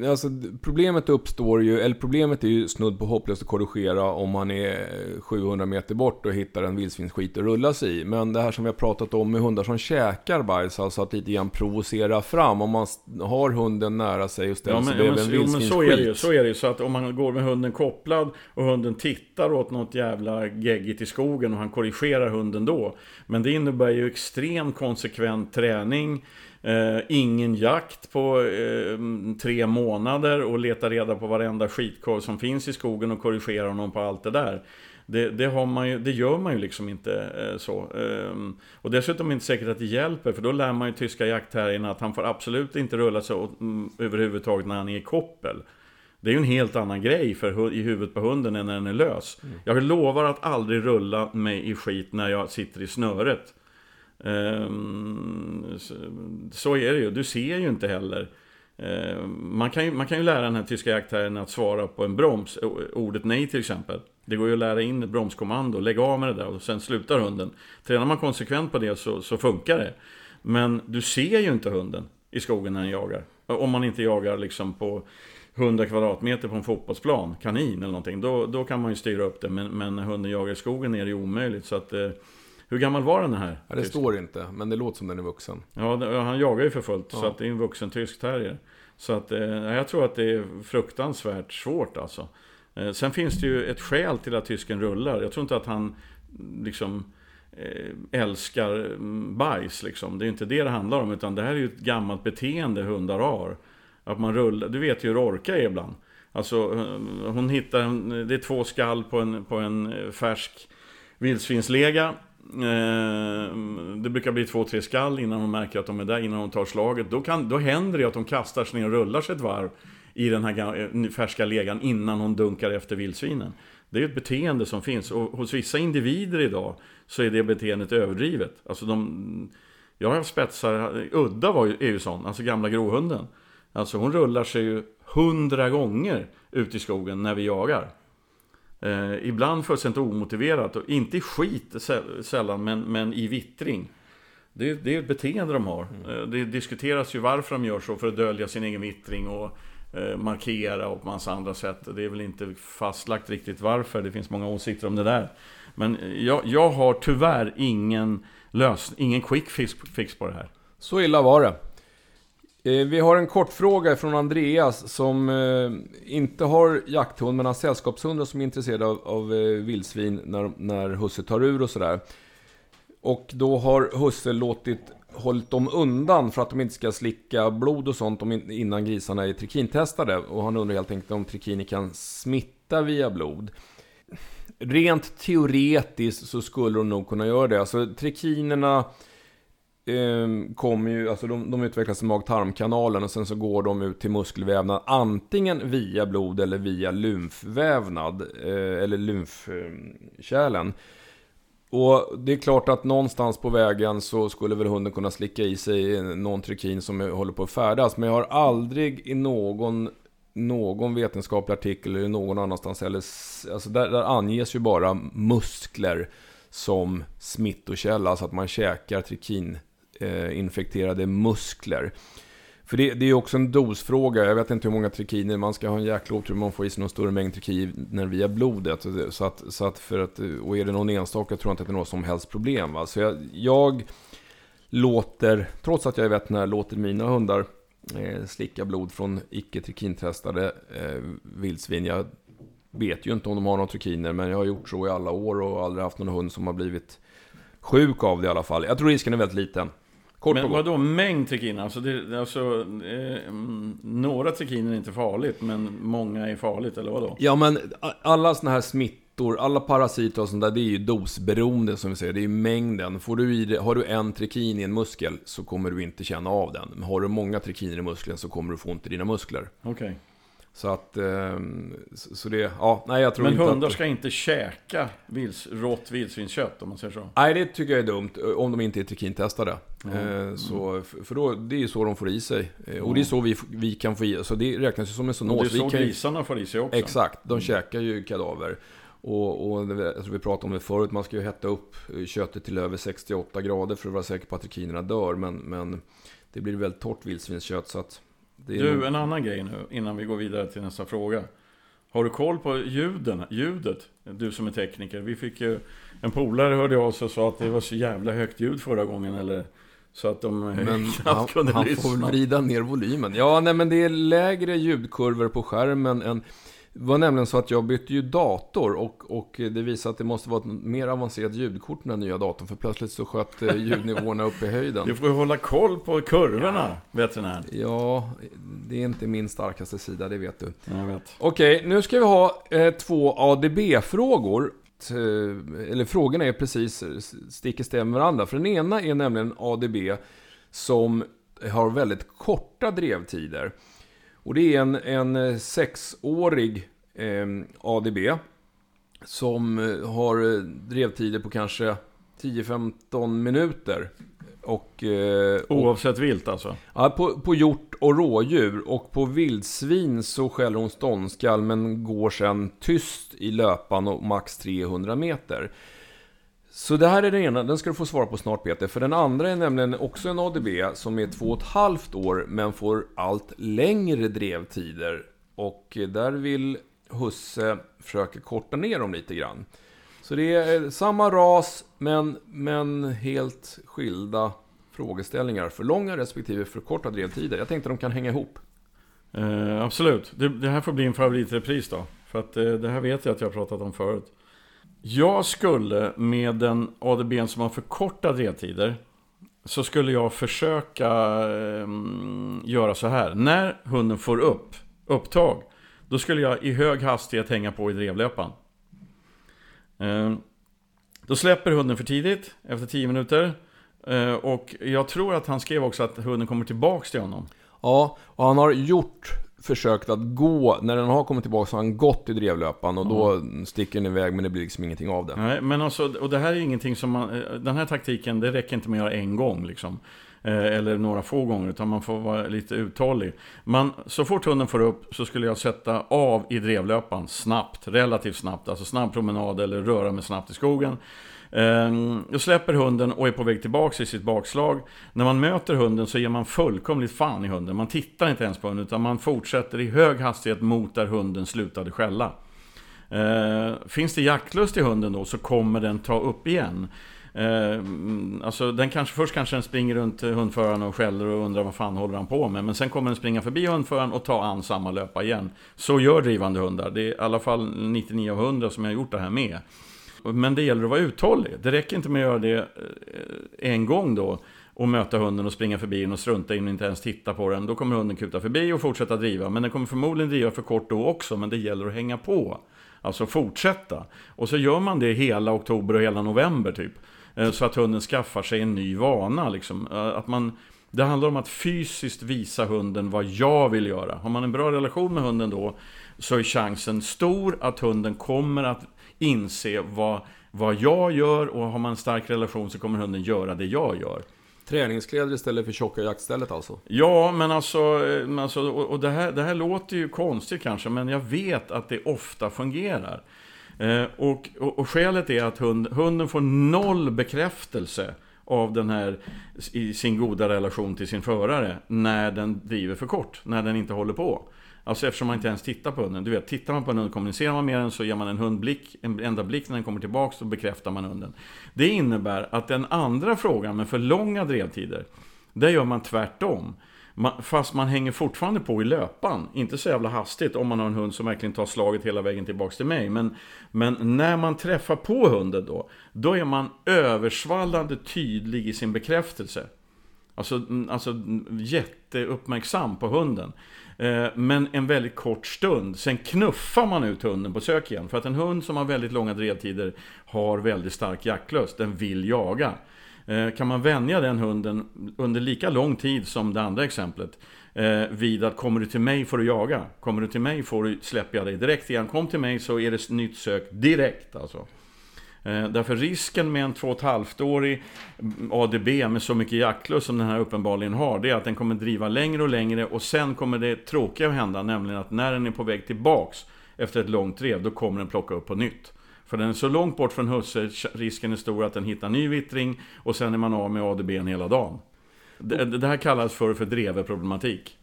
Speaker 1: alltså problemet uppstår ju, eller problemet är ju snudd på hopplöst att korrigera om man är 700 meter bort och hittar en vildsvinsskit att rulla sig i. Men det här som vi har pratat om med hundar som käkar bajs, alltså att lite grann provocera fram. Om man har hunden nära sig och ställer
Speaker 2: Ja,
Speaker 1: sig
Speaker 2: men, ja,
Speaker 1: bredvid en
Speaker 2: jo, men så är det ju.
Speaker 1: vildsvinsskit.
Speaker 2: Så är det ju. Så att om man går med hunden kopplad och hunden tittar åt något jävla geggigt i skogen och han korrigerar hunden då. Men det innebär ju extremt konsekvent träning. Eh, ingen jakt på eh, tre månader och leta reda på varenda skitkorv som finns i skogen och korrigera honom på allt det där. Det, det, har man ju, det gör man ju liksom inte eh, så. Ehm, och dessutom är det inte säkert att det hjälper, för då lär man ju tyska jaktterrierna att han får absolut inte rulla sig åt, mm, överhuvudtaget när han är i koppel. Det är ju en helt annan grej för, i huvudet på hunden än när den är lös. Jag lovar att aldrig rulla mig i skit när jag sitter i snöret. Ehm, så, så är det ju, du ser ju inte heller. Ehm, man, kan ju, man kan ju lära den här tyska jaktherren att svara på en broms, ordet nej till exempel. Det går ju att lära in ett bromskommando, lägg av med det där och sen slutar hunden. Tränar man konsekvent på det så, så funkar det. Men du ser ju inte hunden i skogen när den jagar. Om man inte jagar liksom på 100 kvadratmeter på en fotbollsplan, kanin eller någonting. Då, då kan man ju styra upp det. Men, men hunden jagar i skogen är det ju omöjligt. Så att, eh, hur gammal var den här?
Speaker 1: Ja, det
Speaker 2: Tysk?
Speaker 1: står inte, men det låter som den är vuxen.
Speaker 2: Ja, han jagar ju för fullt. Så
Speaker 1: Ja.
Speaker 2: att det är en vuxen tysk terrier. Så att eh, jag tror att det är fruktansvärt svårt alltså. Eh, sen finns det ju ett skäl till att tysken rullar. Jag tror inte att han liksom eh, älskar mm, bajs liksom. Det är inte det det handlar om. Utan det här är ju ett gammalt beteende hundar har. Att man rullar. Du vet ju hur orka är ibland. Alltså hon hittar, en, det är två skall på en, på en eh, färsk vildsvinslega. Eh, Det brukar bli två, tre skall innan hon märker att de är där, innan hon tar slaget. Då, kan, då händer det att de kastar sig ner och rullar sig ett varv i den här eh, färska legan innan hon dunkar efter vildsvinen. Det är ju ett beteende som finns och hos vissa individer idag så är det beteendet överdrivet. Alltså de, jag har haft spetsar, Udda var ju, är ju sån, alltså gamla gråhunden. Alltså hon rullar sig ju hundra gånger ut i skogen när vi jagar. Eh, ibland fullständigt omotiverat och inte i skit sä- sällan men, men i vittring. Det, är- det är ett beteende de har. Eh, det diskuteras ju varför de gör så för att dölja sin egen vittring och eh, markera och på massa andra sätt. Det är väl inte fastlagt riktigt varför. Det finns många åsikter om det där. Men eh, jag, jag har tyvärr ingen lösning, ingen quick fix, fix på det här.
Speaker 1: Så illa var det. Eh, vi har en kort fråga från Andreas som eh, inte har jakthund men har sällskapshundar som är intresserade av, av eh, vildsvin när, när husse tar ur och sådär. Och då har husse låtit hållit dem undan för att de inte ska slicka blod och sånt innan grisarna är trikintestade. Och han undrar helt enkelt om trikiner kan smitta via blod. Rent teoretiskt så skulle de nog kunna göra det. Alltså trikinerna eh, kommer ju, alltså de, de utvecklas i mag-tarmkanalen och sen så går de ut till muskelvävnad antingen via blod eller via lymfvävnad eh, eller lymfkärlen. Och det är klart att någonstans på vägen så skulle väl hunden kunna slicka i sig någon trikin som håller på att färdas. Men jag har aldrig i någon, någon vetenskaplig artikel eller någon annanstans eller, alltså där, där anges ju bara muskler som smittokälla. Alltså att man käkar trikin eh, muskler. För det, det är också en dosfråga. Jag vet inte hur många trikiner man ska ha en jäkla otur man får i sig någon större mängd trikiner via blodet. Så att, så att för att, och är det någon enstaka tror jag inte att det är något som helst problem. Va? Så jag, jag låter, trots att jag är veterinär, låter mina hundar eh, slicka blod från icke trikintestade eh, vildsvin. Jag vet ju inte om de har några trikiner, men jag har gjort så i alla år och aldrig haft någon hund som har blivit sjuk av det i alla fall. Jag tror risken är väldigt liten.
Speaker 2: Kort men vadå mängd trikiner? Alltså, det, alltså eh, några trikiner är inte farligt, men många är farligt, eller vadå?
Speaker 1: Ja, men alla sådana här smittor, alla parasiter och sånt där, det är ju dosberoende som vi säger. Det är ju mängden. Får du i, har du en trikin i en muskel så kommer du inte känna av den. Men har du många trikiner i muskeln så kommer du få ont i dina muskler.
Speaker 2: Okej. Okay.
Speaker 1: Så att, ehm, så det, ja, nej jag tror
Speaker 2: Men
Speaker 1: inte
Speaker 2: hundar
Speaker 1: att...
Speaker 2: ska inte käka vils, rått vildsvinskött om man säger så?
Speaker 1: Nej, det tycker jag är dumt. Om de inte är trikintestade. Mm. Så, för då, det är ju så de får i sig. Mm. Och det är så vi, vi kan få i Så det räknas ju som en zoonos.
Speaker 2: Och det är så
Speaker 1: kan...
Speaker 2: grisarna får i sig också.
Speaker 1: Exakt, de mm. käkar ju kadaver. Och, och tror vi pratade om det förut, man ska ju hetta upp köttet till över 68 grader för att vara säker på att trikinerna dör. Men, men det blir väldigt torrt vildsvinskött så att
Speaker 2: du, en annan grej nu innan vi går vidare till nästa fråga. Har du koll på ljuden, ljudet? Du som är tekniker. Vi fick ju... En polare hörde av sig och sa att det var så jävla högt ljud förra gången. Eller så att de
Speaker 1: men knappt kunde han lyssna. Han får vrida ner volymen. Ja, nej men det är lägre ljudkurvor på skärmen än... Det var nämligen så att jag bytte ju dator och, och det visade att det måste vara ett mer avancerat ljudkort med den nya datorn. För plötsligt så sköt eh, ljudnivåerna upp i höjden.
Speaker 2: Du får hålla koll på kurvorna, ja. veterinär.
Speaker 1: Ja, det är inte min starkaste sida, det vet du.
Speaker 2: Jag vet.
Speaker 1: Okej, nu ska vi ha eh, två ADB-frågor. Eh, eller frågorna är precis stick i stäv med varandra. För den ena är nämligen ADB som har väldigt korta drevtider. Och det är en, en eh, sexårig eh, ADB som har eh, drevtider på kanske 10-15 minuter. Och,
Speaker 2: eh, Oavsett vilt alltså?
Speaker 1: Ja, på, på hjort och rådjur. Och på vildsvin så skäller hon ståndskall men går sen tyst i löpan och max 300 meter. Så det här är den ena, den ska du få svara på snart Peter. För den andra är nämligen också en ADB som är två och ett halvt år men får allt längre drevtider. Och där vill Husse försöka korta ner dem lite grann. Så det är eh, samma ras men, men helt skilda frågeställningar. För långa respektive för korta drevtider. Jag tänkte att de kan hänga ihop.
Speaker 2: Eh, absolut. Det, det, här får bli en favoritrepris då. För att eh, det här vet jag att jag har pratat om förut. Jag skulle med den ADB som har förkortat ledtider så skulle jag försöka eh, göra så här. När hunden får upp upptag, då skulle jag i hög hastighet hänga på i drevlöpan. Eh, då släpper hunden för tidigt, efter 10 minuter. Eh, och jag tror att han skrev också att hunden kommer tillbaks till honom.
Speaker 1: Ja, och han har gjort försökt att gå, när den har kommit tillbaka så har han gått i drevlöpan och mm. då sticker den iväg men det blir liksom ingenting av det.
Speaker 2: Nej, men alltså, och det här är ingenting som man, eh, den här taktiken, det räcker inte med att göra en gång liksom. Eh, eller några få gånger, utan man får vara lite uthållig. Man, så fort hunden får upp så skulle jag sätta av i drevlöpan snabbt, relativt snabbt. Alltså snabb promenad eller röra mig snabbt i skogen. Ehm, jag släpper hunden och är på väg tillbaka i sitt bakslag. När man möter hunden så ger man fullkomligt fan i hunden. Man tittar inte ens på hunden utan man fortsätter i hög hastighet mot där hunden slutade skälla. Ehm, finns det jaktlust i hunden då så kommer den ta upp igen. Eh, alltså den kanske, först kanske den springer runt hundföraren och skäller och undrar vad fan håller han på med. Men sen kommer den springa förbi hundföraren och ta an samma löpa igen. Så gör drivande hundar. Det är i alla fall 99 av 100 som jag har gjort det här med. Men det gäller att vara uthållig. Det räcker inte med att göra det eh, en gång då och möta hunden och springa förbi den och strunta in och inte ens titta på den. Då kommer hunden kuta förbi och fortsätta driva. Men den kommer förmodligen driva för kort då också, men det gäller att hänga på. Alltså fortsätta. Och så gör man det hela oktober och hela november typ. Eh, så att hunden skaffar sig en ny vana. Liksom. Eh, att man, det handlar om att fysiskt visa hunden vad jag vill göra. Har man en bra relation med hunden då så är chansen stor att hunden kommer att inse vad, vad jag gör och har man en stark relation så kommer hunden göra det jag gör.
Speaker 1: Träningskläder istället för tjocka jaktstället alltså?
Speaker 2: Ja, men alltså, alltså och det här, det här låter ju konstigt kanske, men jag vet att det ofta fungerar. Eh, och, och, och skälet är att hund, hunden får noll bekräftelse av den här, i sin goda relation till sin förare, när den driver för kort, när den inte håller på. Alltså eftersom man inte ens tittar på hunden. Du vet, tittar man på en hund, kommunicerar man med den så ger man en hundblick, en enda blick när den kommer tillbaka så bekräftar man hunden. Det innebär att den andra frågan med för långa drevtider, där gör man tvärtom. Fast man hänger fortfarande på i löpan. Inte så jävla hastigt om man har en hund som verkligen tar slaget hela vägen tillbaka till mig. Men, men när man träffar på hunden då, då är man översvallande tydlig i sin bekräftelse. Alltså, mm, alltså mm, jätteuppmärksam på hunden. Eh, men en väldigt kort stund. Sen knuffar man ut hunden på sök igen. För att en hund som har väldigt långa drevtider har väldigt stark jaktlust. Den vill jaga. Eh, kan man vänja den hunden under lika lång tid som det andra exemplet eh, vid att kommer du till mig får du jaga. Kommer du till mig får du släppa dig direkt igen. Kom till mig så är det nytt sök direkt alltså. Eh, därför risken med en 2,5-årig ADB med så mycket jaktlust som den här uppenbarligen har, det är att den kommer driva längre och längre och sen kommer det tråkiga att hända, nämligen att när den är på väg tillbaks efter ett långt drev, då kommer den plocka upp på nytt. För den är så långt bort från husse, risken är stor att den hittar ny vittring och sen är man av med ADB hela dagen. Det, det här kallas för, för dreveproblematik.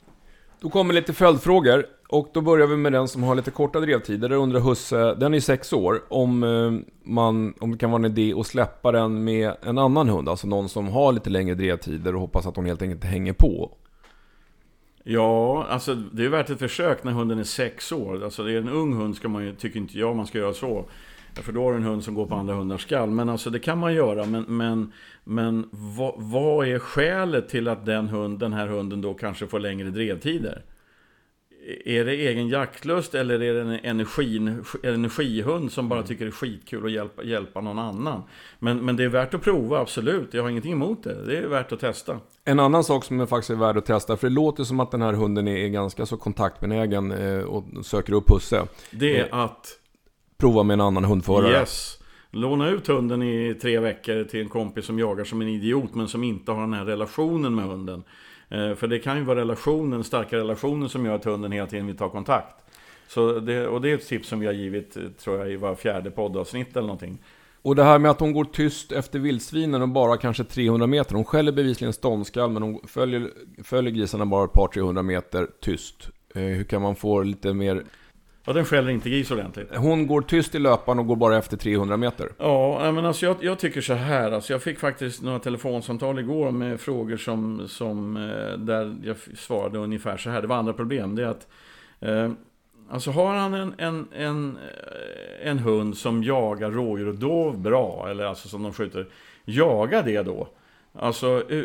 Speaker 1: Då kommer lite följdfrågor. Och då börjar vi med den som har lite korta drevtider. Där undrar Husse, den är sex år, om, eh, man, om det kan vara en idé att släppa den med en annan hund. Alltså någon som har lite längre drevtider och hoppas att hon helt enkelt hänger på.
Speaker 2: Ja, alltså det är värt ett försök när hunden är sex år. Alltså det är en ung hund ska man ju, tycker inte jag man ska göra så. För då har du en hund som går på andra hundars skall. Men alltså det kan man göra. Men, men, men vad, vad, är skälet till att den, hund, den här hunden då kanske får längre drevtider? Är det egen jaktlust eller är det en energin, energihund som bara tycker det är skitkul att hjälpa, hjälpa någon annan? Men, men det är värt att prova, absolut. Jag har ingenting emot det. Det är värt att testa.
Speaker 1: En annan sak som är faktiskt är värd att testa, för det låter som att den här hunden är ganska så kontaktbenägen eh, och söker upp husse.
Speaker 2: Det är att
Speaker 1: prova med en annan hundförare.
Speaker 2: Yes. Låna ut hunden i tre veckor till en kompis som jagar som en idiot men som inte har den här relationen med hunden. Eh, för det kan ju vara relationen, starka relationen som gör att hunden hela tiden vill ta kontakt. Så det, och det är ett tips som vi har givit, tror jag, i var fjärde poddavsnitt eller någonting.
Speaker 1: Och det här med att hon går tyst efter vildsvinen och bara kanske 300 meter. Hon skäller bevisligen ståndskall men hon följer, följer grisarna bara ett par 300 meter tyst. Eh, hur kan man få lite mer
Speaker 2: Ja, den skäller inte gris ordentligt.
Speaker 1: Hon går tyst i löpan och går bara efter 300 meter.
Speaker 2: Ja, men alltså jag, jag, tycker så här. Alltså jag fick faktiskt några telefonsamtal igår med frågor som, som eh, där jag svarade ungefär så här. Det var andra problem. Det är att eh, Alltså har han en, en, en, eh, en hund som jagar rådjur och dov bra, eller alltså som de skjuter, jaga det då. Alltså eh,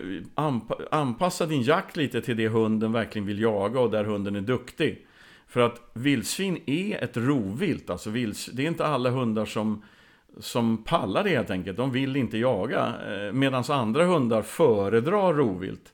Speaker 2: anpassa din jakt lite till det hunden verkligen vill jaga och där hunden är duktig. För att vildsvin är ett rovvilt. Alltså vilds, det är inte alla hundar som, som pallar det helt enkelt. De vill inte jaga. Eh, medan andra hundar föredrar rovvilt.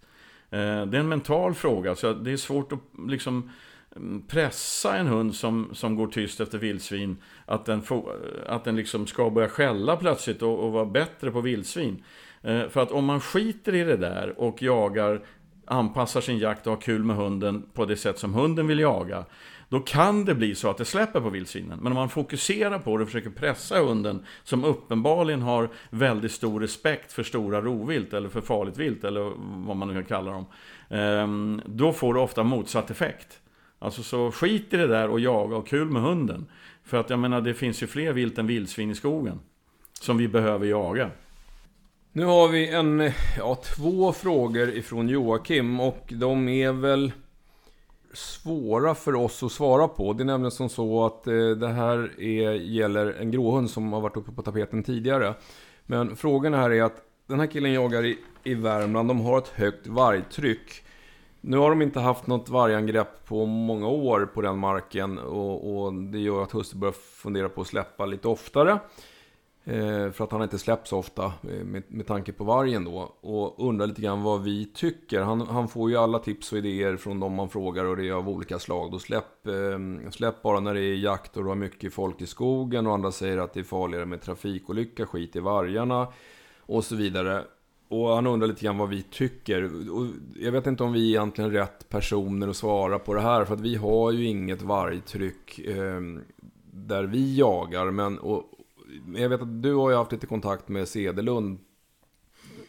Speaker 2: Eh, det är en mental fråga. Så det är svårt att liksom mm, pressa en hund som, som går tyst efter vildsvin. Att den, få, att den liksom ska börja skälla plötsligt och, och vara bättre på vildsvin. Eh, för att om man skiter i det där och jagar anpassar sin jakt och har kul med hunden på det sätt som hunden vill jaga, då kan det bli så att det släpper på vildsvinen. Men om man fokuserar på det och försöker pressa hunden, som uppenbarligen har väldigt stor respekt för stora rovvilt, eller för farligt vilt, eller vad man nu kan kalla dem, ehm, då får du ofta motsatt effekt. Alltså så skit i det där och jaga och kul med hunden. För att jag menar, det finns ju fler vilt än vildsvin i skogen. Som vi behöver jaga.
Speaker 1: Nu har vi en, ja, två frågor ifrån Joakim och de är väl svåra för oss att svara på. Det är nämligen som så att eh, det här är, gäller en gråhund som har varit uppe på tapeten tidigare. Men frågan här är att den här killen jagar i, i Värmland, de har ett högt vargtryck. Nu har de inte haft något vargangrepp på många år på den marken och, och det gör att husse börjar fundera på att släppa lite oftare. Eh, för att han inte släpps ofta eh, med, med tanke på vargen då. Och undrar lite grann vad vi tycker. Han, han får ju alla tips och idéer från de man frågar och det är av olika slag. Då släpp, eh, släpp bara när det är jakt och du har mycket folk i skogen. Och andra säger att det är farligare med trafikolycka, skit i vargarna. Och så vidare. Och han undrar lite grann vad vi tycker. Och jag vet inte om vi är egentligen rätt personer att svara på det här. För att vi har ju inget vargtryck eh, där vi jagar. Men, och, jag vet att du har ju haft lite kontakt med Sedelund,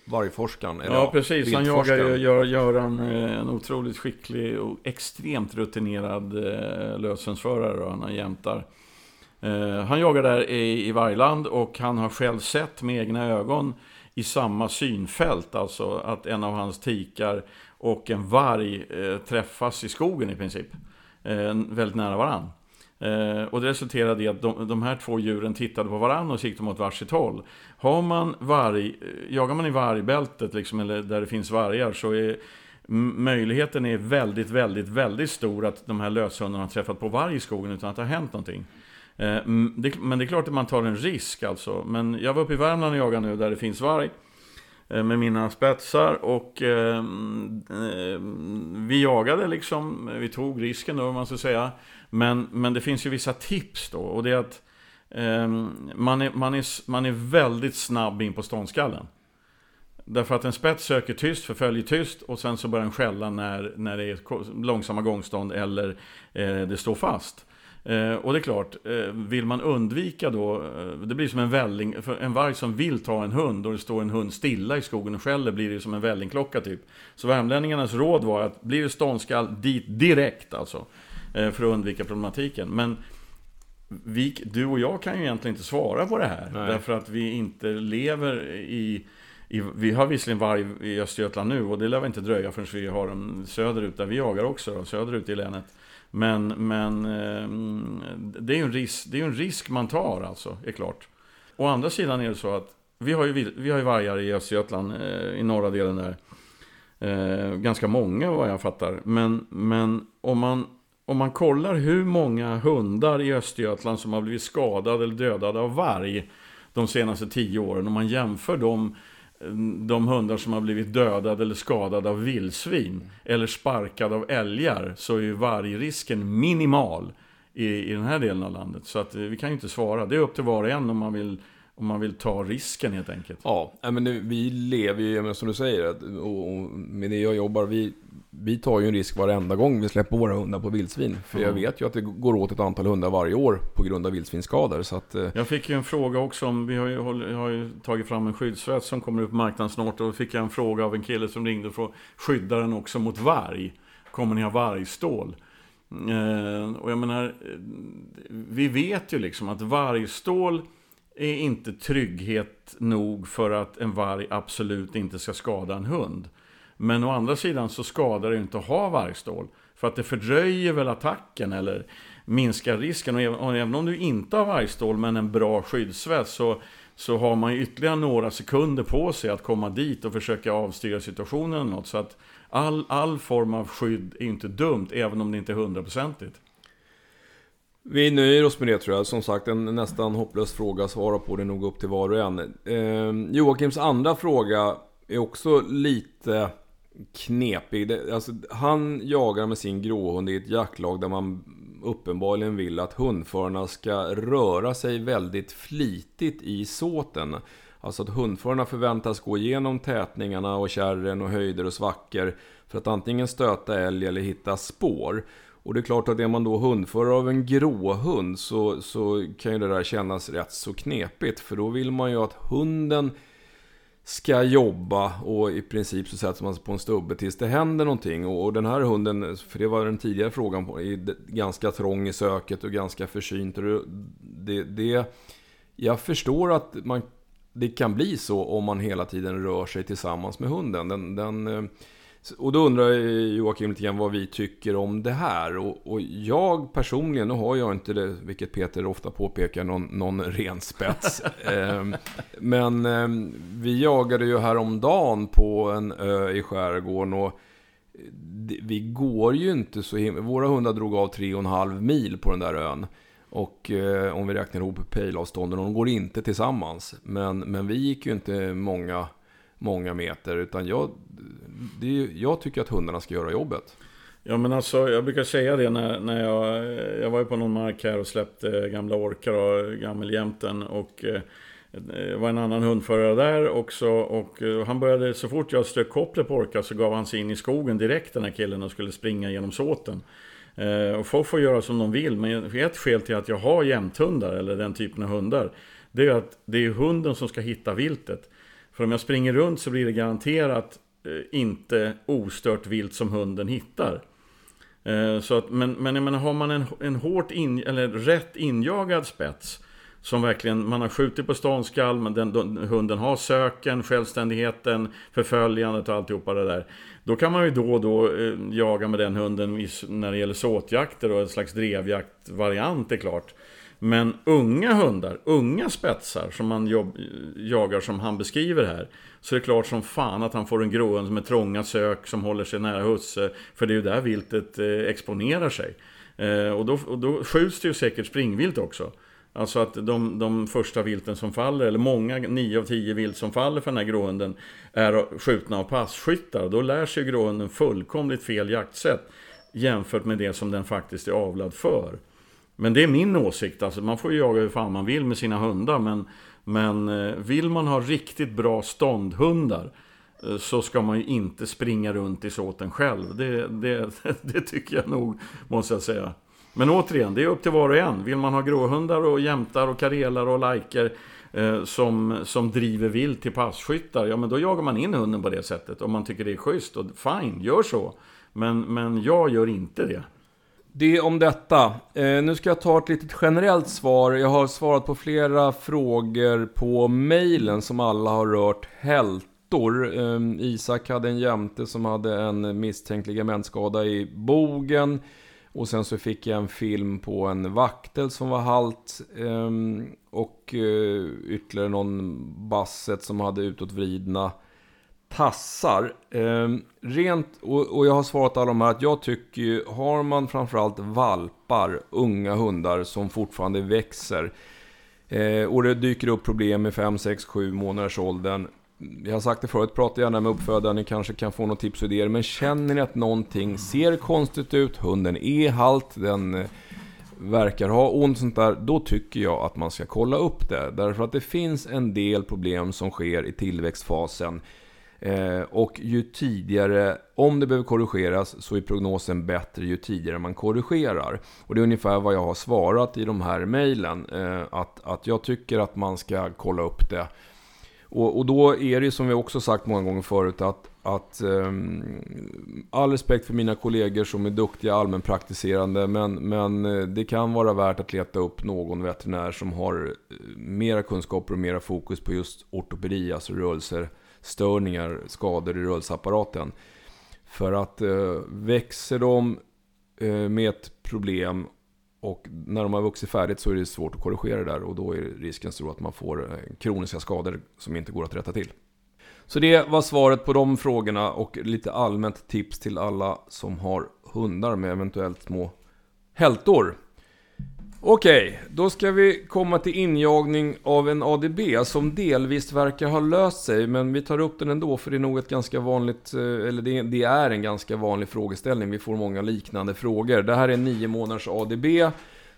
Speaker 1: vargforskaren.
Speaker 2: Eller, ja, precis. Han jagar ju gör, Göran, eh, en otroligt skicklig och extremt rutinerad eh, löshundsförare. Han har jämtar. Eh, han jagar där i, i Vargland och han har själv sett med egna ögon i samma synfält, alltså att en av hans tikar och en varg träffas i skogen i princip. Väldigt nära varann. Eh, och det resulterade i att de, de, här två djuren tittade på varandra och gick åt varsitt håll. Har man varg, eh, jagar man i vargbältet, liksom, eller där det finns vargar, så är möjligheten är väldigt, väldigt, väldigt stor att de här löshundarna har träffat på varg i skogen utan att det har hänt någonting. Eh, det, men det är klart att man tar en risk alltså. Men jag var uppe i Värmland och jagade nu där det finns varg. Eh, med mina spetsar och eh, eh, vi jagade liksom, vi tog risken då om man ska säga. Men, men det finns ju vissa tips då och det är att eh, man, är, man, är, man är väldigt snabb in på ståndskallen. Därför att en spets söker tyst, förföljer tyst och sen så börjar den skälla när, när det är långsamma gångstånd eller eh, det står fast. Eh, och det är klart, eh, vill man undvika då, eh, det blir som en välling, för en varg som vill ta en hund och det står en hund stilla i skogen och skäller blir det som en vällingklocka typ. Så värmlänningarnas råd var att blir det ståndskall, dit direkt alltså. För att undvika problematiken. Men vi, du och jag kan ju egentligen inte svara på det här. Nej. Därför att vi inte lever i, i, Vi har visserligen varg i Östergötland nu och det lär väl inte dröja förrän vi har dem söderut där vi jagar också, söderut i länet. Men, men eh, det är ju en risk, det är en risk man tar alltså, är klart. Å andra sidan är det så att vi har ju, vi har ju vargar i Östergötland, eh, i norra delen där. Eh, ganska många vad jag fattar. Men, men om, man, om man kollar hur många hundar i Östergötland som har blivit skadade eller dödade av varg de senaste tio åren. Om man jämför dem eh, de hundar som har blivit dödade eller skadade av vildsvin eller sparkade av älgar så är ju vargrisken minimal i, i den här delen av landet. Så att eh, vi kan ju inte svara. Det är upp till var och en om man vill om man vill ta risken helt enkelt.
Speaker 1: Ja, men vi lever ju, som du säger, och med det jag jobbar, vi, vi tar ju en risk varenda gång vi släpper våra hundar på vildsvin. För mm. jag vet ju att det går åt ett antal hundar varje år på grund av vildsvinsskador. Så att, eh...
Speaker 2: Jag fick ju en fråga också om, vi har ju, har ju tagit fram en skyddsväst som kommer upp på marknaden snart. Och då fick jag en fråga av en kille som ringde för att skydda den också mot varg. Kommer ni ha vargstål? Eh, och jag menar, eh, vi vet ju liksom att vargstål är inte trygghet nog för att en varg absolut inte ska skada en hund. Men å andra sidan så skadar det inte att ha vargstål. För att det fördröjer väl attacken eller minskar risken. Och även om du inte har vargstål men en bra skyddsväst så, så har man ytterligare några sekunder på sig att komma dit och försöka avstyra situationen eller något. Så att all, all form av skydd är inte dumt, även om det inte är hundraprocentigt.
Speaker 1: Vi nöjer oss med det tror jag. Som sagt, en nästan hopplös fråga. Svara på det nog upp till var och en. Eh, Joakims andra fråga är också lite knepig. Det, alltså, han jagar med sin gråhund i ett jaktlag där man uppenbarligen vill att hundförarna ska röra sig väldigt flitigt i såten. Alltså att hundförarna förväntas gå igenom tätningarna och kärren och höjder och svackor för att antingen stöta älg eller hitta spår. Och det är klart att är man då hundförare av en gråhund så, så kan ju det där kännas rätt så knepigt. För då vill man ju att hunden ska jobba och i princip så sätter man sig på en stubbe tills det händer någonting. Och, och den här hunden, för det var den tidigare frågan, på, är ganska trång i söket och ganska försynt. Och det, det, jag förstår att man det kan bli så om man hela tiden rör sig tillsammans med hunden. Den, den, eh, och då undrar Joakim lite grann vad vi tycker om det här. Och, och, jag personligen, nu har jag inte det, vilket Peter ofta påpekar, någon, någon ren spets. eh, men eh, vi jagade ju häromdagen på en ö i skärgården. Och vi går ju inte så himla... Våra hundar drog av 3,5 mil på den där ön. Och eh, om vi räknar ihop pejlavstånden, de går inte tillsammans. Men, men vi gick ju inte många, många meter, utan jag, det, jag tycker att hundarna ska göra jobbet.
Speaker 2: Ja men alltså jag brukar säga det när, när jag, jag var ju på någon mark här och släppte gamla orkar och gammeljämten och eh, det var en annan hundförare där också och eh, han började, så fort jag strök kopplet på orkar så gav han sig in i skogen direkt den här killen och skulle springa genom såten. Eh, och folk får göra som de vill, men ett skäl till att jag har jämthundar, eller den typen av hundar, det är att det är hunden som ska hitta viltet. För om jag springer runt så blir det garanterat eh, inte ostört vilt som hunden hittar. Eh, så att, men, men jag menar, har man en, en hårt in, eller rätt injagad spets som verkligen, man har skjutit på ståndskall, men den, den, hunden har söken, självständigheten, förföljandet och alltihopa det där. Då kan man ju då och då eh, jaga med den hunden när det gäller såtjakter och en slags drevjaktvariant är klart. Men unga hundar, unga spetsar som man jobb, jagar som han beskriver här. Så är det klart som fan att han får en gråhund med trånga sök som håller sig nära husse. För det är ju där viltet eh, exponerar sig. Eh, och, då, och då skjuts det ju säkert springvilt också. Alltså att de, de första vilten som faller, eller många, nio av tio vilt som faller för den här gråhunden, är skjutna av passkyttar. och Då lär sig gråhunden fullkomligt fel jaktsätt jämfört med det som den faktiskt är avlad för. Men det är min åsikt, alltså man får ju jaga hur fan man vill med sina hundar, men, men eh, vill man ha riktigt bra ståndhundar eh, så ska man ju inte springa runt i såten själv. Det, det, det tycker jag nog, måste jag säga. Men återigen, det är upp till var och en. Vill man ha gråhundar och jämtar och karelar och lajker eh, som, som driver vilt till passkyttar, ja men då jagar man in hunden på det sättet. Om man tycker det är schysst, och fine, gör så. Men, men jag gör inte det.
Speaker 1: Det om detta. Eh, nu ska jag ta ett litet generellt svar. Jag har svarat på flera frågor på mejlen som alla har rört hältor. Eh, Isak hade en jämte som hade en misstänkt ligamentskada i bogen. Och sen så fick jag en film på en vaktel som var halt. Eh, och ytterligare någon basset som hade utåtvridna tassar. Eh, rent, och jag har svarat alla de här att jag tycker ju, har man framförallt valpar, unga hundar som fortfarande växer. Eh, och det dyker upp problem i 5, 6, 7 månaders åldern jag har sagt det förut, prata gärna med uppfödaren, ni kanske kan få något tips och idéer. Men känner ni att någonting ser konstigt ut, hunden är halt, den eh, verkar ha ont sånt där. Då tycker jag att man ska kolla upp det. Därför att det finns en del problem som sker i tillväxtfasen. Eh, och ju tidigare, om det behöver korrigeras, så är prognosen bättre ju tidigare man korrigerar. Och det är ungefär vad jag har svarat i de här mejlen. Eh, att, att jag tycker att man ska kolla upp det. Och, och då är det ju som vi också sagt många gånger förut att, att um, all respekt för mina kollegor som är duktiga allmänpraktiserande men, men det kan vara värt att leta upp någon veterinär som har mera kunskaper och mera fokus på just ortopedi, alltså rörelser, störningar, skador i rörelseapparaten. För att eh, växer de eh, med ett problem och när de har vuxit färdigt så är det svårt att korrigera det där och då är risken stor att man får eh, kroniska skador som inte går att rätta till. Så det var svaret på de frågorna och lite allmänt tips till alla som har hundar med eventuellt små hältor. Okej, okay, då ska vi komma till injagning av en ADB som delvis verkar ha löst sig, men vi tar upp den ändå för det är nog ett ganska vanligt, eh, eller det, är en ganska vanlig frågeställning. Vi får många liknande frågor. Det här är en 9 månaders ADB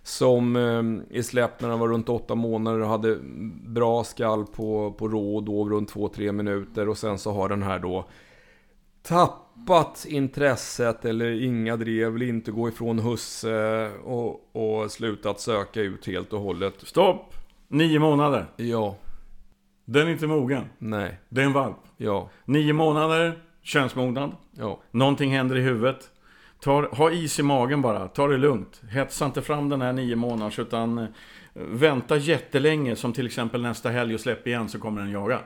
Speaker 1: som eh, är släppt när den var runt 8 månader och hade bra skall på, på och då runt 2-3 minuter och sen så har den här då tappat intresset eller inga drev, vill inte gå ifrån husse och, och slutat söka ut helt och hållet.
Speaker 2: Stopp! Nio månader.
Speaker 1: Ja.
Speaker 2: Den är inte mogen.
Speaker 1: Nej.
Speaker 2: Det är en valp.
Speaker 1: Ja.
Speaker 2: Nio månader, könsmognad.
Speaker 1: Ja.
Speaker 2: Någonting händer i huvudet. Ta, ha is i magen bara, ta det lugnt. Hetsa inte fram den här nio månaders utan eh, vänta jättelänge som till exempel nästa helg och släpp igen så kommer den jaga.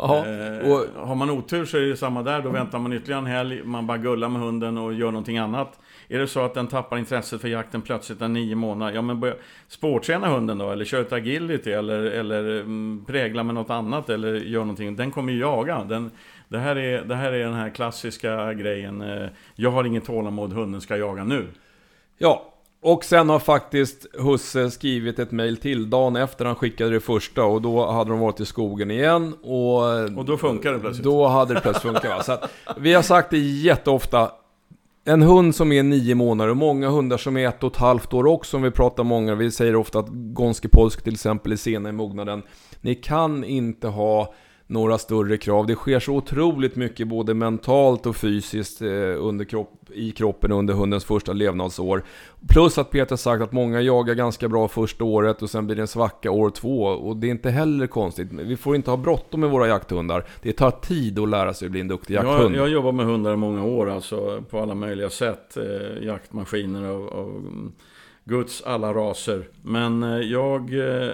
Speaker 1: Jaha,
Speaker 2: Eh,
Speaker 1: och,
Speaker 2: har man otur så är det samma där, då väntar man ytterligare en helg, man bara gullar med hunden och gör någonting annat. Är det så att den tappar intresset för jakten plötsligt en nio månader, ja men börja sportträna hunden då, eller kör ett agility, eller, eller mm, prägla med något annat, eller gör någonting. Den kommer ju jaga. Den, det, här är, det här är den här klassiska grejen, eh, jag har inget tålamod, hunden ska jaga nu.
Speaker 1: ja, och sen har faktiskt Husse skrivit ett mail till dagen efter han skickade det första och då hade de varit i skogen igen och...
Speaker 2: Och då funkar det plötsligt.
Speaker 1: Då hade det plötsligt funkat va? Så att, vi har sagt det jätteofta. En hund som är nio månader och många hundar som är ett och ett halvt år också om vi pratar många. Vi säger ofta att Gonski Polsk till exempel är sena i mognaden. Ni kan inte ha några större krav. Det sker så otroligt mycket både mentalt och fysiskt eh, under kropp, i kroppen under hundens första levnadsår. Plus att Peter sagt att många jagar ganska bra första året och sen blir det en svacka år två. Och det är inte heller konstigt. Vi får inte ha bråttom med våra jakthundar. Det tar tid att lära sig att bli en duktig jakthund.
Speaker 2: Jag, jag jobbar med hundar i många år, alltså på alla möjliga sätt. Eh, jaktmaskiner av, av mm, Guds alla raser. Men eh, jag, eh,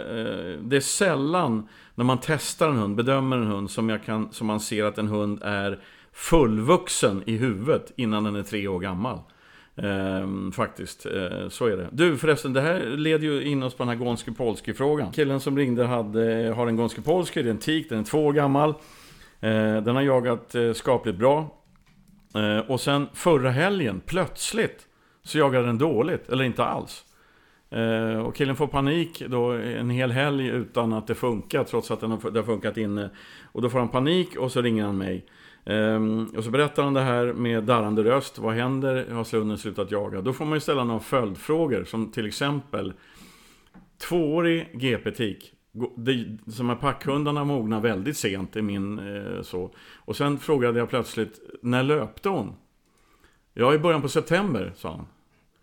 Speaker 2: det är sällan när man testar en hund, bedömer en hund, som, jag kan, som man ser att en hund är fullvuxen i huvudet innan den är tre år gammal. Ehm, faktiskt, eh, så är det. Du förresten, det här leder ju in oss på den här Gonski Polski frågan. Killen som ringde hade, har en Gonski Polski, det är en tik, den är två år gammal. Eh, den har jagat eh, skapligt bra. Eh, och sen förra helgen, plötsligt, så jagade den dåligt, eller inte alls. Eh, och killen får panik då en hel helg utan att det funkar, trots att det har funkat inne. Och då får han panik och så ringer han mig. Ehm, och så berättar han det här med darrande röst. Vad händer? Har slunden slutat jaga? Då får man ju ställa några följdfrågor som till exempel Tvåårig gepetik. De här packhundarna mognar väldigt sent i min eh, så. Och sen frågade jag plötsligt, när löpte hon? Ja, i början på september, sa han.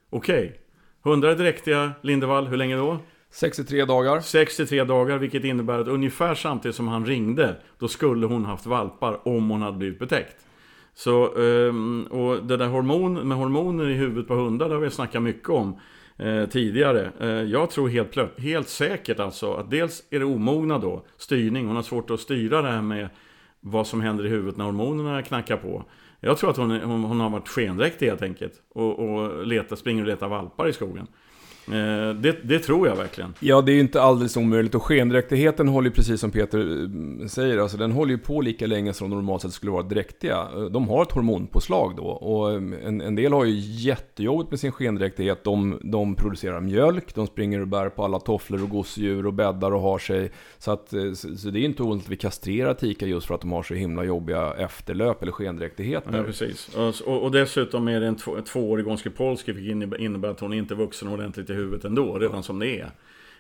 Speaker 2: Okej. 100 dräktiga Lindevall, hur länge då?
Speaker 1: 63 dagar.
Speaker 2: 63 dagar, vilket innebär att ungefär samtidigt som han ringde, då skulle hon haft valpar om hon hade blivit betäckt. Så, ehm, och det där hormon, med hormoner i huvudet på hundar, det har vi snackat mycket om eh, tidigare. Eh, jag tror helt, helt säkert alltså att dels är det omogna då, styrning, hon har svårt att styra det här med vad som händer i huvudet när hormonerna knackar på. Jag tror att hon, hon, hon har varit skendräktig helt enkelt och, och letar, springer och letar valpar i skogen. Eh, det, det tror jag verkligen.
Speaker 1: Ja, det är ju inte alldeles omöjligt. Och skendräktigheten håller ju precis som Peter eh, säger, alltså den håller ju på lika länge som de normalt sett skulle vara dräktiga. Eh, De har ett hormonpåslag då. Och en, en del har ju jättejobbigt med sin skendräktighet. De, de producerar mjölk, de springer och bär på alla tofflor och gosedjur och bäddar och har sig. Så, att, så, så det är inte ovanligt att vi kastrerar tikar just för att de har så himla jobbiga efterlöp eller skendräktigheter.
Speaker 2: Ja, precis. Och, och dessutom är det en två, tvåårig Polski, vilket innebär att hon inte är vuxen ordentligt i huvudet ändå, redan som det är.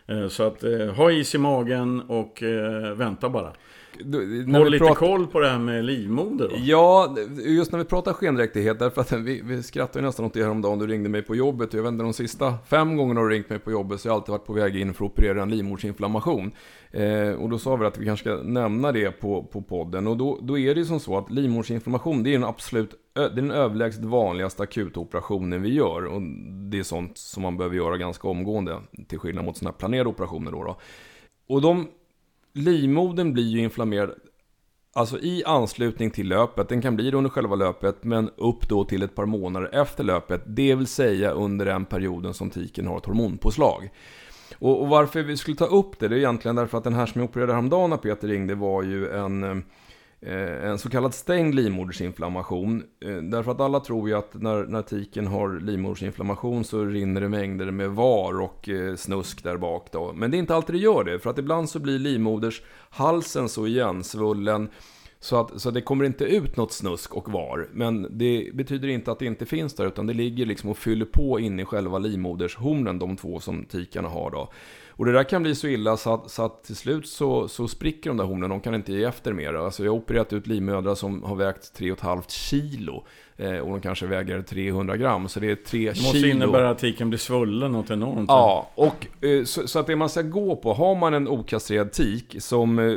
Speaker 2: Eh, Så att eh, ha is i magen och eh, vänta bara.
Speaker 1: Du, när
Speaker 2: Håll
Speaker 1: vi
Speaker 2: lite
Speaker 1: pratar-
Speaker 2: koll på det här med livmoder då.
Speaker 1: Ja, just när vi pratar skendräktighet, därför att vi, vi skrattar ju nästan åt det häromdagen, du ringde mig på jobbet. Jag vet inte, de sista fem gångerna du ringt mig på jobbet så har jag alltid varit på väg in för att operera en livmodsinflammation. Eh, och då sa vi att vi kanske ska nämna det på, på podden. Och då, då är det ju som så att livmodsinflammation, det är den absolut det är den överlägset vanligaste akutoperationen vi gör. Och det är sånt som man behöver göra ganska omgående, till skillnad mot sådana här planerade operationer då. då. Och de, livmodern blir ju inflammerad Alltså i anslutning till löpet, den kan bli det under själva löpet, men upp då till ett par månader efter löpet, det vill säga under den perioden som tiken har ett hormonpåslag. Och, och varför vi skulle ta upp det, det är egentligen därför att den här som jag opererade häromdagen när Peter ringde var ju en, eh, Eh, en så kallad stängd livmodersinflammation. Eh, därför att alla tror ju att när, när tiken har livmodersinflammation så rinner det mängder med var och eh, snusk där bak då. Men det är inte alltid det gör det, för att ibland så blir livmodershalsen så igensvullen så att så det kommer inte ut något snusk och var. Men det betyder inte att det inte finns där, utan det ligger liksom och fyller på in i själva livmodershornen, de två som tikarna har då. Och det där kan bli så illa så att, så att till slut så, så spricker de där hornen, de kan inte ge efter mer. Alltså jag har opererat ut livmödrar som har vägt 3,5 kilo. Eh, och de kanske väger 300 gram, så det är 3
Speaker 2: Det måste
Speaker 1: kilo.
Speaker 2: innebära att tiken blir svullen något enormt.
Speaker 1: Ja, och eh, så, så att det man ska gå på, har man en okastrerad tik som eh,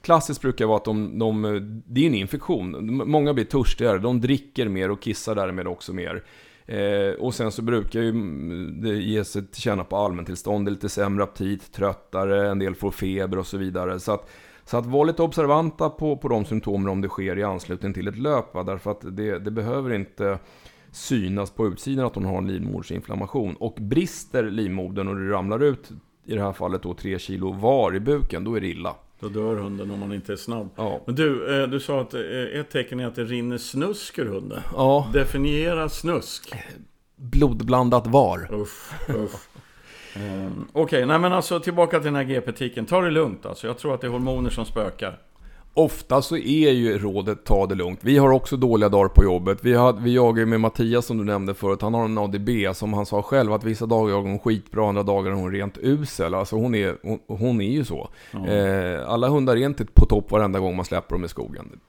Speaker 1: klassiskt brukar vara att de, de, det är en infektion. Många blir törstigare, de dricker mer och kissar därmed också mer. Eh, och sen så brukar ju mm, det ge sig till känna på allmäntillstånd, det är lite sämre aptit, tröttare, en del får feber och så vidare. Så att, så att var lite observanta på, på de symptomen om det sker i anslutning till ett löp. Va? Därför att det, det behöver inte synas på utsidan att hon har en livmodersinflammation. Och brister livmodern och det ramlar ut, i det här fallet då 3 kilo var i buken, då är det illa.
Speaker 2: Då dör hunden om man inte är snabb.
Speaker 1: Ja.
Speaker 2: Men du, eh, du sa att eh, ett tecken är att det rinner snusk ur hunden.
Speaker 1: Ja,
Speaker 2: Definiera snusk.
Speaker 1: blodblandat var.
Speaker 2: Uff, uff. Ehm, Okej, nej men alltså tillbaka till den här GP-tiken. Ta det lugnt alltså. Jag tror att det är hormoner som spökar.
Speaker 1: Ofta så är ju rådet ta det lugnt. Vi har också dåliga dagar på jobbet. Vi, har, vi jagar ju med Mattias som du nämnde förut. Han har en ADB som han sa själv att vissa dagar jagar hon skitbra, andra dagar är hon rent usel. Alltså hon är, hon, hon är ju så.
Speaker 2: Ja.
Speaker 1: Eh, alla hundar är inte på topp varenda gång man släpper dem i skogen.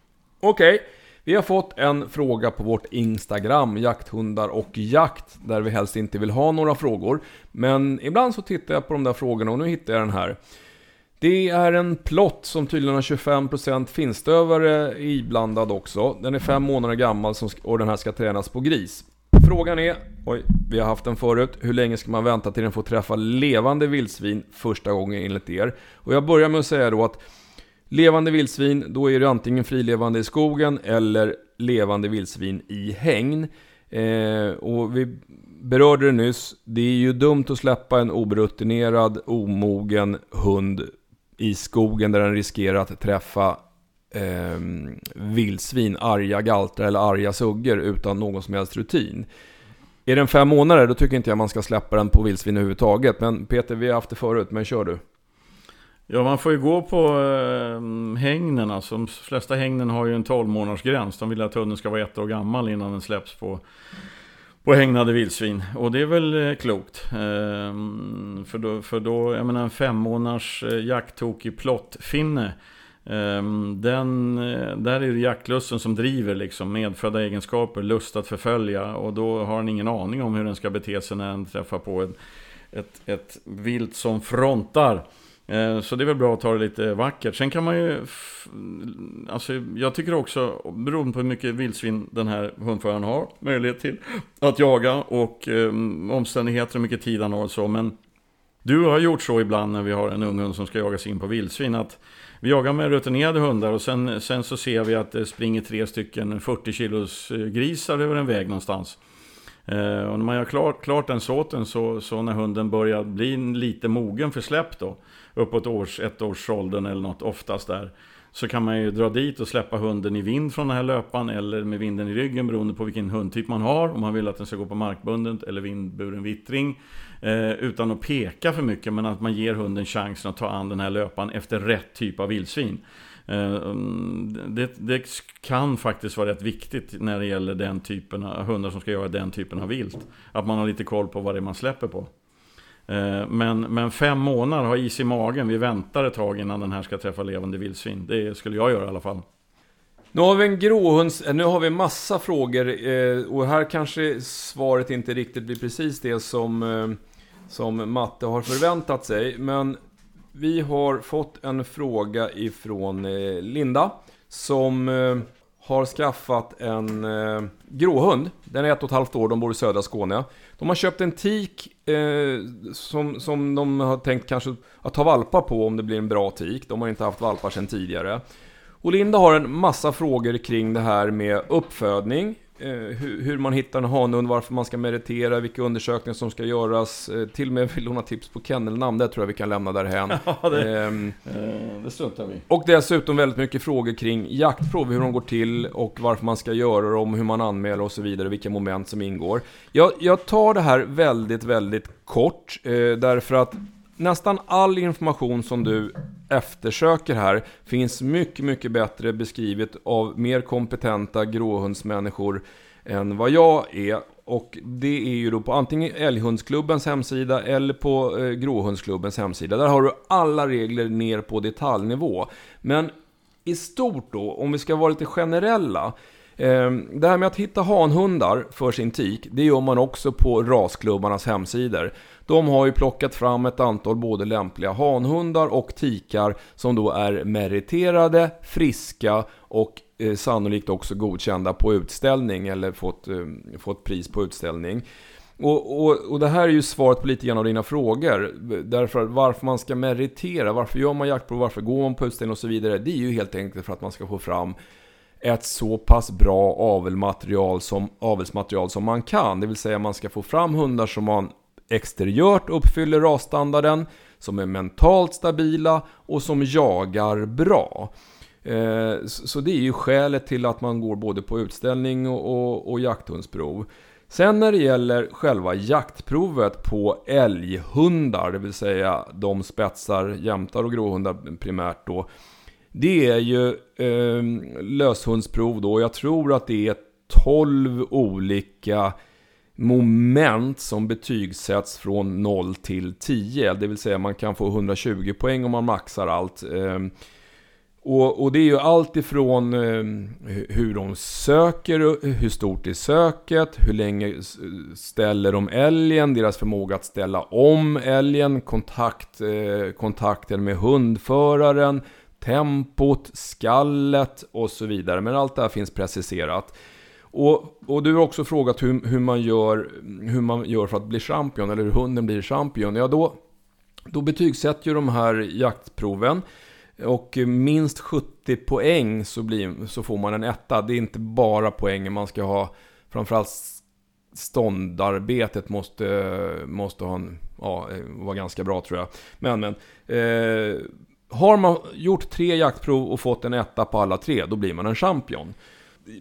Speaker 1: Okej, vi har fått en fråga på vårt Instagram, jakthundar och jakt, där vi helst inte vill ha några frågor. Men ibland så tittar jag på de där frågorna och nu hittar jag den här. Det är en plott som tydligen har 25% finstövare iblandad också. Den är fem månader gammal och den här ska tränas på gris. Frågan är, oj, vi har haft den förut, hur länge ska man vänta till den får träffa levande vildsvin första gången enligt er? Och jag börjar med att säga då att levande vildsvin, då är det antingen frilevande i skogen eller levande vildsvin i hägn. Eh, och vi berörde det nyss, det är ju dumt att släppa en obrutinerad, omogen hund i skogen där den riskerar att träffa eh, vildsvin, arga galtar eller arga suggor utan någon som helst rutin. Är den fem månader, då tycker inte jag man ska släppa den på vildsvin överhuvudtaget. Men Peter, vi har haft det förut, men kör du.
Speaker 2: Ja, man får ju gå på eh, hängnen. Alltså, de flesta hängnen har ju en 12 månaders gräns. De vill att hunden ska vara ett år gammal innan den släpps på, på hägnade vildsvin. Och det är väl eh, klokt. Eh, för, då, för då, jag menar en fem månaders eh, jakttokig plottfinne. Ehm, eh, den, där är det jaktlusten som driver liksom medfödda egenskaper, lust att förfölja. Och då har den ingen aning om hur den ska bete sig när den träffar på ett, ett, ett vilt som frontar. Eh, så det är väl bra att ta det lite vackert. Sen kan man ju... Alltså jag tycker också, beroende på hur mycket vildsvin den här hundföraren har, möjlighet till att jaga och um, omständigheter och mycket tid han har och så. Men du har gjort så ibland när vi har en ung hund som ska jagas in på vildsvin att vi jagar med rutinerade hundar och sen, sen så ser vi att det springer tre stycken 40 kilos eh, grisar över en väg någonstans. Och när man gör klart, klart den såten så, så när hunden börjar bli lite mogen för släpp då, uppåt års, ett års åldern eller något, oftast där, så kan man ju dra dit och släppa hunden i vind från den här löpan eller med vinden i ryggen beroende på vilken hundtyp man har. Om man vill att den ska gå på markbundet eller vindburen vittring. Eh, utan att peka för mycket men att man ger hunden chansen att ta an den här löpan efter rätt typ av vildsvin. Eh, mm, det, det kan faktiskt vara rätt viktigt när det gäller den typen av hundar som ska göra den typen av vilt. Att man har lite koll på vad det är man släpper på. Eh, men, men fem månader, ha is i magen, vi väntar ett tag innan den här ska träffa levande vildsvin. Det skulle jag göra i alla fall.
Speaker 1: Nu har vi en gråhunds... Eh, nu har vi massa frågor eh, och här kanske svaret inte riktigt blir precis det som, som Matte har förväntat sig. Men vi har fått en fråga ifrån Linda som har skaffat en eh, gråhund. Den är ett och ett halvt år, de bor i södra Skåne. De har köpt en tik eh, som, som de har tänkt kanske att ta valpar på om det blir en bra tik. De har inte haft valpar sedan tidigare. Och Linda har en massa frågor kring det här med uppfödning. Eh, hur, hur man hittar en hanhund, varför man ska meritera, vilka undersökningar som ska göras. Eh, till och med vill hon ha tips på kennelnamn, det tror jag vi kan lämna därhän.
Speaker 2: Ja, det,
Speaker 1: Ehm,
Speaker 2: eh, det struntar vi
Speaker 1: och dessutom väldigt mycket frågor kring jaktprov, hur de går till och varför man ska göra dem, hur man anmäler och så vidare, vilka moment som ingår. Jag, jag tar det här väldigt, väldigt kort, eh, därför att nästan all information som du eftersöker här finns mycket, mycket bättre beskrivet av mer kompetenta gråhundsmänniskor än vad jag är. Och det är ju då på antingen Älghundsklubbens hemsida eller på eh, Gråhundsklubbens hemsida. Där har du alla regler ner på detaljnivå. Men i stort då, om vi ska vara lite generella. Ehm, det här med att hitta hanhundar för sin tik, det gör man också på rasklubbarnas hemsidor. De har ju plockat fram ett antal både lämpliga hanhundar och tikar som då är meriterade, friska och eh, sannolikt också godkända på utställning eller fått, eh, fått pris på utställning. Och, och, och, det här är ju svaret på lite grann av dina frågor. Därför varför man ska meritera, varför gör man jaktprov, varför går man på utställning och så vidare. Det är ju helt enkelt för att man ska få fram ett så pass bra avelmaterial som, avelsmaterial som man kan. Det vill säga man ska få fram hundar som man exteriört uppfyller rasstandarden, som är mentalt stabila och som jagar bra. Eh, så det är ju skälet till att man går både på utställning och, och, och jakthundsprov. Sen när det gäller själva jaktprovet på älghundar, det vill säga de spetsar, jämtar och gråhundar primärt då. Det är ju eh, löshundsprov då. Jag tror att det är 12 olika moment som betygsätts från 0 till 10. Det vill säga man kan få 120 poäng om man maxar allt. Ehm, och, och, det är ju allt ifrån ehm, hur de söker, hur stort är söket, hur länge ställer de älgen, deras förmåga att ställa om älgen, kontakt, eh, kontakten med hundföraren, tempot, skallet och så vidare. Men allt det här finns preciserat. Och, och du har också frågat hur, hur, man gör, hur man gör för att bli champion, eller hur hunden blir champion. Ja, då, då betygsätter ju de här jaktproven. Och minst 70 poäng så, blir, så får man en etta. Det är inte bara poängen man ska ha. Framförallt ståndarbetet måste, måste ha en, ja, vara ganska bra tror jag. Men, men. Eh, har man gjort tre jaktprov och fått en etta på alla tre, då blir man en champion.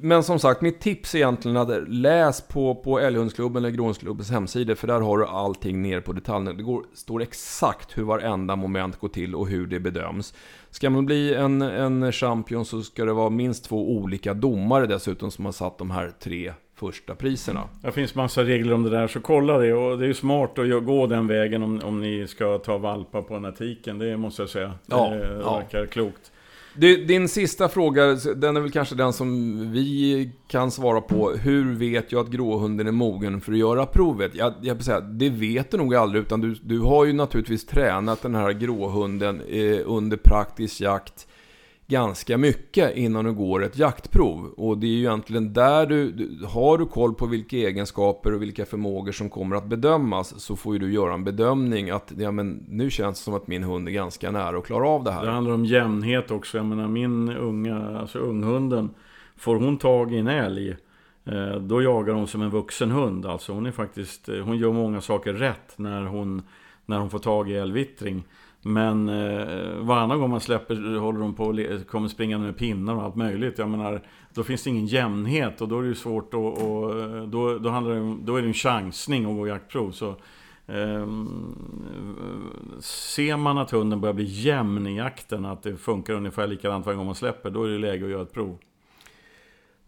Speaker 1: Men som sagt, mitt tips är egentligen att läs på, på Älghundsklubben eller Gråhundsklubbens hemsida för där har du allting ner på detaljerna. Det går, står exakt hur varenda moment går till och hur det bedöms. Ska man bli en, en champion så ska det vara minst två olika domare dessutom som har satt de här tre första priserna.
Speaker 2: Det finns massa regler om det där, så kolla det. Och det är ju smart att gå den vägen om, om ni ska ta valpar på den här tiken. Det måste jag säga. Ja, det verkar ja. klokt.
Speaker 1: din sista fråga, den är väl kanske den som vi kan svara på. Hur vet jag att gråhunden är mogen för att göra provet? Jag, jag säga, det vet du nog aldrig, utan du, du har ju naturligtvis tränat den här gråhunden eh, under praktisk jakt ganska mycket innan du går ett jaktprov. Och det är ju egentligen där du, du, har du koll på vilka egenskaper och vilka förmågor som kommer att bedömas så får ju du göra en bedömning att ja, men nu känns det som att min hund är ganska nära att klara av det här.
Speaker 2: Det handlar om jämnhet också. Jag menar min unga, alltså unghunden, får hon tag i en älg eh, då jagar hon som en vuxen hund. Alltså hon är faktiskt, eh, hon gör många saker rätt när hon, när hon får tag i älgvittring. Men eh, varannan gång man släpper håller de på och kommer springande med pinnar och allt möjligt. Jag menar, då finns det ingen jämnhet och då är det ju svårt att... Och, eh, då, då, handlar det, då är det en chansning att gå jaktprov. Så, eh, ser man att hunden börjar bli jämn i jakten, att det funkar ungefär likadant varje gång man släpper, då är det läge att göra ett prov.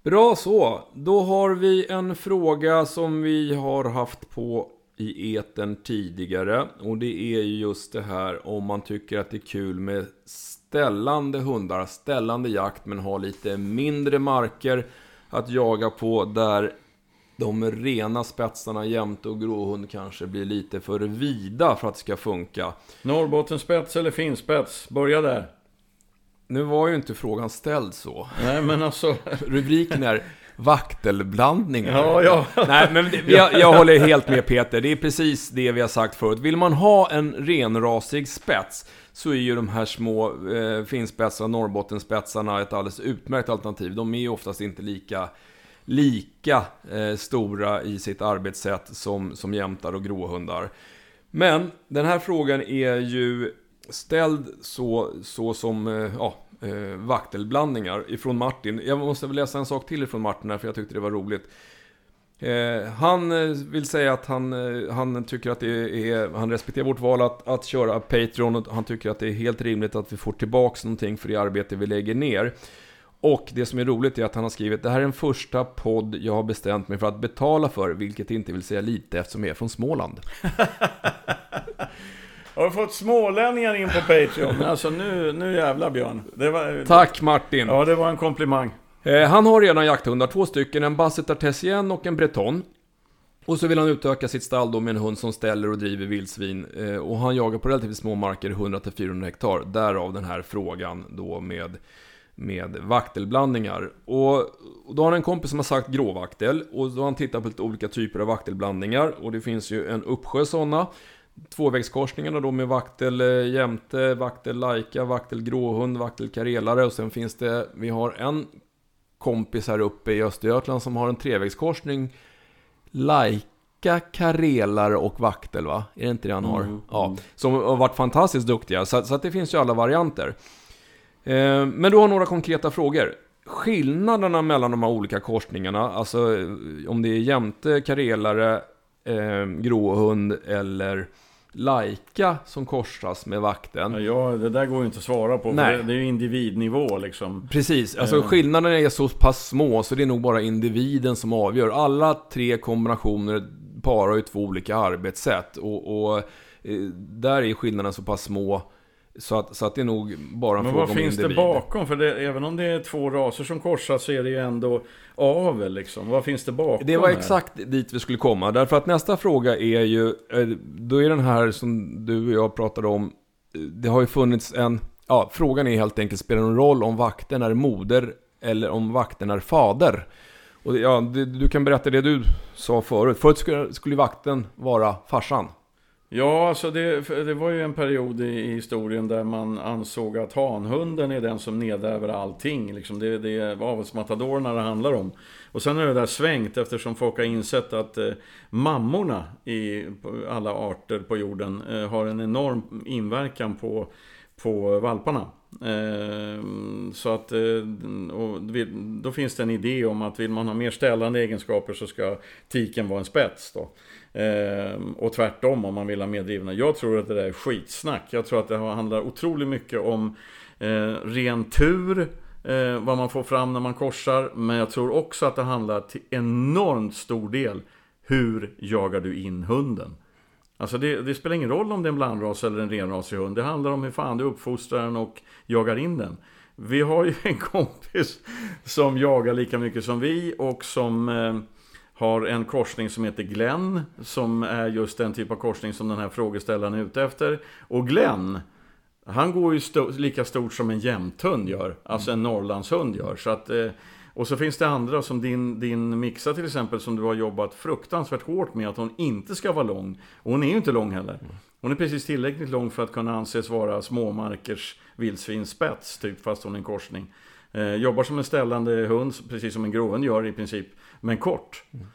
Speaker 1: Bra så, då har vi en fråga som vi har haft på i eten tidigare. Och det är just det här om man tycker att det är kul med ställande hundar, ställande jakt men har lite mindre marker att jaga på där de rena spetsarna jämte och gråhund kanske blir lite för vida för att det ska funka.
Speaker 2: Norrbottenspets eller finspets? Börja där.
Speaker 1: Nu var ju inte frågan ställd så.
Speaker 2: Nej men alltså.
Speaker 1: Rubriken är vaktelblandningar.
Speaker 2: Ja, ja.
Speaker 1: Nej, men jag, jag, håller helt med Peter. Det är precis det vi har sagt förut. Vill man ha en renrasig spets så är ju de här små eh, finspetsarna, Norrbottenspetsarna ett alldeles utmärkt alternativ. De är ju oftast inte lika lika eh, stora i sitt arbetssätt som, som jämtar och gråhundar. Men den här frågan är ju ställd så, så som, eh, ja, eh, vaktelblandningar ifrån Martin. Jag måste väl läsa en sak till ifrån Martin här, för jag tyckte det var roligt. Eh, han eh, vill säga att han, eh, han tycker att det är, han respekterar vårt val att, att köra Patreon och han tycker att det är helt rimligt att vi får tillbaks någonting för det arbete vi lägger ner. Och det som är roligt är att han har skrivit Det här är den första podd jag har bestämt mig för att betala för Vilket inte vill säga lite eftersom jag är från Småland
Speaker 2: Har du fått smålänningar in på Patreon? Alltså nu, nu jävlar Björn.
Speaker 1: Var, Tack Martin!
Speaker 2: Ja, det var en komplimang.
Speaker 1: Eh, han har redan jakthundar, två stycken, en Basset Artesien och en Breton. Och så vill han utöka sitt stall då med en hund som ställer och driver vildsvin. Eh, och han jagar på relativt små marker, 100-400 hektar. Därav den här frågan då med, med vaktelblandningar. Och, och då har han en kompis som har sagt gråvaktel. Och då har han tittat på lite olika typer av vaktelblandningar. Och det finns ju en uppsjö sådana. Tvåvägskorsningarna då med vaktel eh, jämte, vaktel laika, vaktel gråhund, vaktel karelare. Och sen finns det, vi har en kompis här uppe i Östergötland som har en trevägskorsning Laika, Karelare och Vaktel va? Är det inte det han har?
Speaker 3: Mm,
Speaker 1: ja.
Speaker 3: mm.
Speaker 1: Som har varit fantastiskt duktiga. Så, så att det finns ju alla varianter. Eh, men du har några konkreta frågor. Skillnaderna mellan de här olika korsningarna, alltså om det är jämte karelare, eh, gråhund eller Laika som korsas med vakten.
Speaker 2: Ja, det där går ju inte att svara på.
Speaker 1: Nej.
Speaker 2: Det, det är ju individnivå liksom.
Speaker 1: Precis, alltså
Speaker 2: Eh.
Speaker 1: skillnaderna är så pass små så det är nog bara individen som avgör. Alla tre kombinationer parar ju två olika arbetssätt och, och eh, där är skillnaderna så pass små så att, så att det är nog bara en
Speaker 2: Men
Speaker 1: fråga
Speaker 2: vad
Speaker 1: om
Speaker 2: finns
Speaker 1: individ.
Speaker 2: det bakom? För det, även om det är två raser som korsas så är det ju ändå avel liksom. Vad finns det bakom
Speaker 1: Det var
Speaker 2: här?
Speaker 1: exakt dit vi skulle komma. Därför att nästa fråga är ju, eh, då är den här som du och jag pratade om, eh, det har ju funnits en, ja, frågan är helt enkelt, spelar det någon roll om vakten är moder eller om vakten är fader? Och ja, du kan berätta det du sa förut. Förut skulle, skulle vakten vara farsan.
Speaker 2: Ja, alltså det, det var ju en period i, i historien där man ansåg att hanhunden är den som nedärver allting. Liksom det, det är avelsmatadorerna det handlar om. Och sen har det där svängt eftersom folk har insett att eh, mammorna i alla arter på jorden eh, har en enorm inverkan på, på valparna. Ehm, så att, eh, då finns det en idé om att vill man ha mer ställande egenskaper så ska tiken vara en spets då. Ehm, och tvärtom om man vill ha mer drivna. Jag tror att det där är skitsnack. Jag tror att det handlar otroligt mycket om eh, ren tur, eh, vad man får fram när man korsar. Men jag tror också att det handlar till enormt stor del hur jagar du in hunden. Alltså det, det spelar ingen roll om det är en blandras eller en renrasig hund. Det handlar om hur fan du uppfostrar den och jagar in den. Vi har ju en kompis som jagar lika mycket som vi och som eh, har en korsning som heter Glenn. Som är just den typ av korsning som den här frågeställaren är ute efter. Och Glenn, han går ju sto- lika stort som en jämthund gör. Alltså en Norrlandshund gör. Så att, eh, och så finns det andra som din, din Mixa till exempel som du har jobbat fruktansvärt hårt med att hon inte ska vara lång. Och hon är ju inte lång heller. Hon är precis tillräckligt lång för att kunna anses vara småmarkers vildsvinsspets, typ fast hon är en korsning. Eh, jobbar som en ställande hund, precis som en gråhund gör i princip, men kort. Mm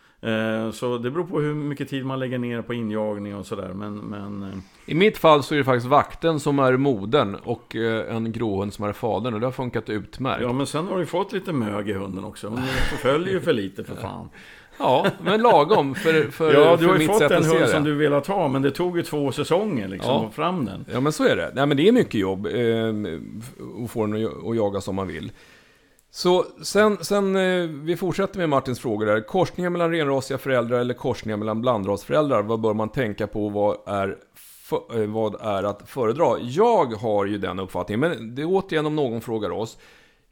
Speaker 2: så det beror på hur mycket tid man lägger ner på injagning och sådär. Men, men eh,
Speaker 1: I mitt fall så är det faktiskt vakten som är modern och eh, en gråhund som är fadern och det har funkat utmärkt.
Speaker 2: ja, men sen har du fått lite mög i hunden också. Hon förföljer ju för lite för fan.
Speaker 1: Ja, men lagom för, för,
Speaker 2: Ja, du
Speaker 1: för
Speaker 2: har ju fått
Speaker 1: sätt
Speaker 2: en
Speaker 1: att se
Speaker 2: hund som du velat ha, men det tog ju två säsonger liksom
Speaker 1: Ja.
Speaker 2: att få fram den.
Speaker 1: Ja men så är det. Nej men det är mycket jobb eh, att få den att jaga som man vill. Så sen, sen eh, vi fortsätter med Martins frågor där. Korsningar mellan renrasiga föräldrar eller korsningar mellan blandrasföräldrar. Vad bör man tänka på? Vad är, för, eh, vad är att föredra? Jag har ju den uppfattningen, men det är återigen om någon frågar oss.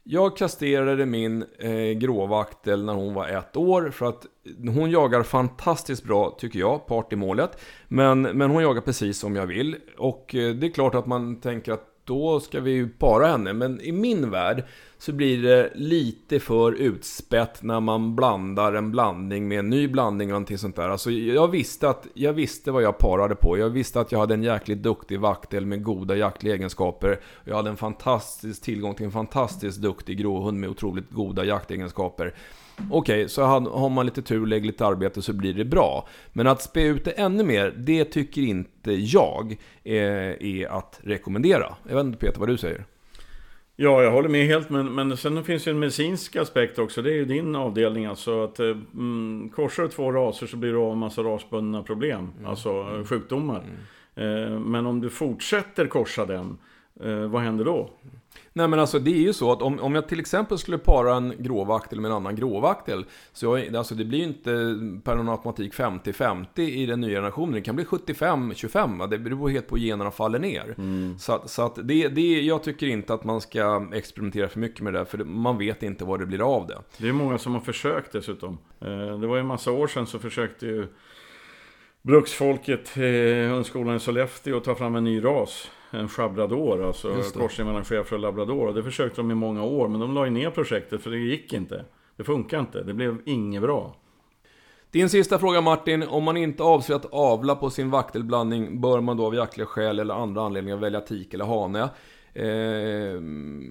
Speaker 1: Jag kastrerade min eh, gråvaktel när hon var ett år för att hon jagar fantastiskt bra tycker jag, part i målet. Men, men hon jagar precis som jag vill. Och eh, det är klart att man tänker att då ska vi ju para henne. Men i min värld så blir det lite för utspätt när man blandar en blandning med en ny blandning och någonting sånt där. Alltså jag visste att jag visste vad jag parade på. Jag visste att jag hade en jäkligt duktig vaktel med goda jaktliga egenskaper. Jag hade en fantastisk tillgång till en fantastiskt duktig gråhund med otroligt goda jaktegenskaper. Okej, så har har man lite tur, lägger lite arbete så blir det bra. Men att spä ut det ännu mer, det tycker inte jag är, är att rekommendera. Jag vet inte Peter vad du säger?
Speaker 2: Ja, jag håller med helt, men, men sen finns det en medicinsk aspekt också. Det är ju din avdelning alltså. Att, eh, mm, korsar du två raser så blir det av en massa rasbundna problem. Alltså eh, sjukdomar. Eh, men om du fortsätter korsa den, eh, vad händer då?
Speaker 1: Nej men alltså det är ju så att om, om jag till exempel skulle para en gråvaktel med en annan gråvaktel. Så jag, alltså det blir ju inte per någon automatik 50-50 i den nya generationen. Det kan bli 75-25. Det beror helt på hur generna faller ner. Mm. Så, så att det, det, jag tycker inte att man ska experimentera för mycket med det. För man vet inte vad det blir av det.
Speaker 2: Det är många som har försökt dessutom. Eh, det var ju en massa år sedan så försökte ju bruksfolket, eh, hundskolan i Sollefteå, att ta fram en ny ras en chabrador, alltså korsning mellan schäfer och labrador. Och det försökte de i många år, men de la ju ner projektet för det gick inte. Det funkar inte, det blev inget bra.
Speaker 1: Din sista fråga Martin, om man inte avser att avla på sin vaktelblandning, bör man då av jaktliga skäl eller andra anledningar välja tik eller hane? Eh,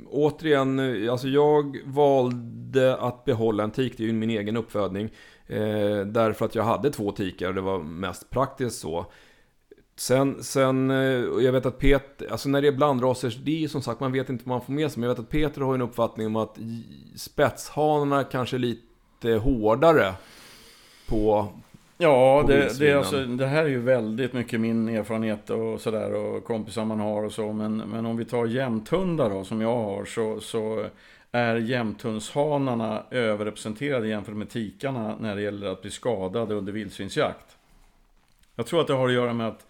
Speaker 1: återigen, alltså jag valde att behålla en tik, det är ju min egen uppfödning. Eh, därför att jag hade två tikar och det var mest praktiskt så. Sen, sen, eh, jag vet att Peter, alltså när det är blandraser, det är ju som sagt, man vet inte vad man får med sig. Men jag vet att Peter har en uppfattning om att spetshanarna kanske är lite hårdare på...
Speaker 2: Ja, det, det, alltså, det här är ju väldigt mycket min erfarenhet och sådär och kompisar man har och så. Men, men om vi tar jämthundar då, som jag har, så, så är jämthundshanarna överrepresenterade jämfört med tikarna när det gäller att bli skadade under vildsvinsjakt. Jag tror att det har att göra med att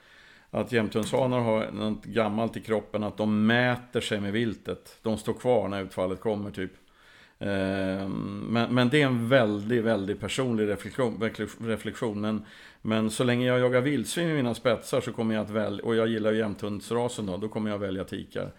Speaker 2: att jämthundshanar har något gammalt i kroppen, att de mäter sig med viltet. De står kvar när utfallet kommer typ. Eh, men, men det är en väldigt, väldigt personlig reflektion. reflektion. Men, men så länge jag jagar vildsvin med mina spetsar så kommer jag att välja, och jag gillar jämthundsrasen då, då kommer jag välja tikar.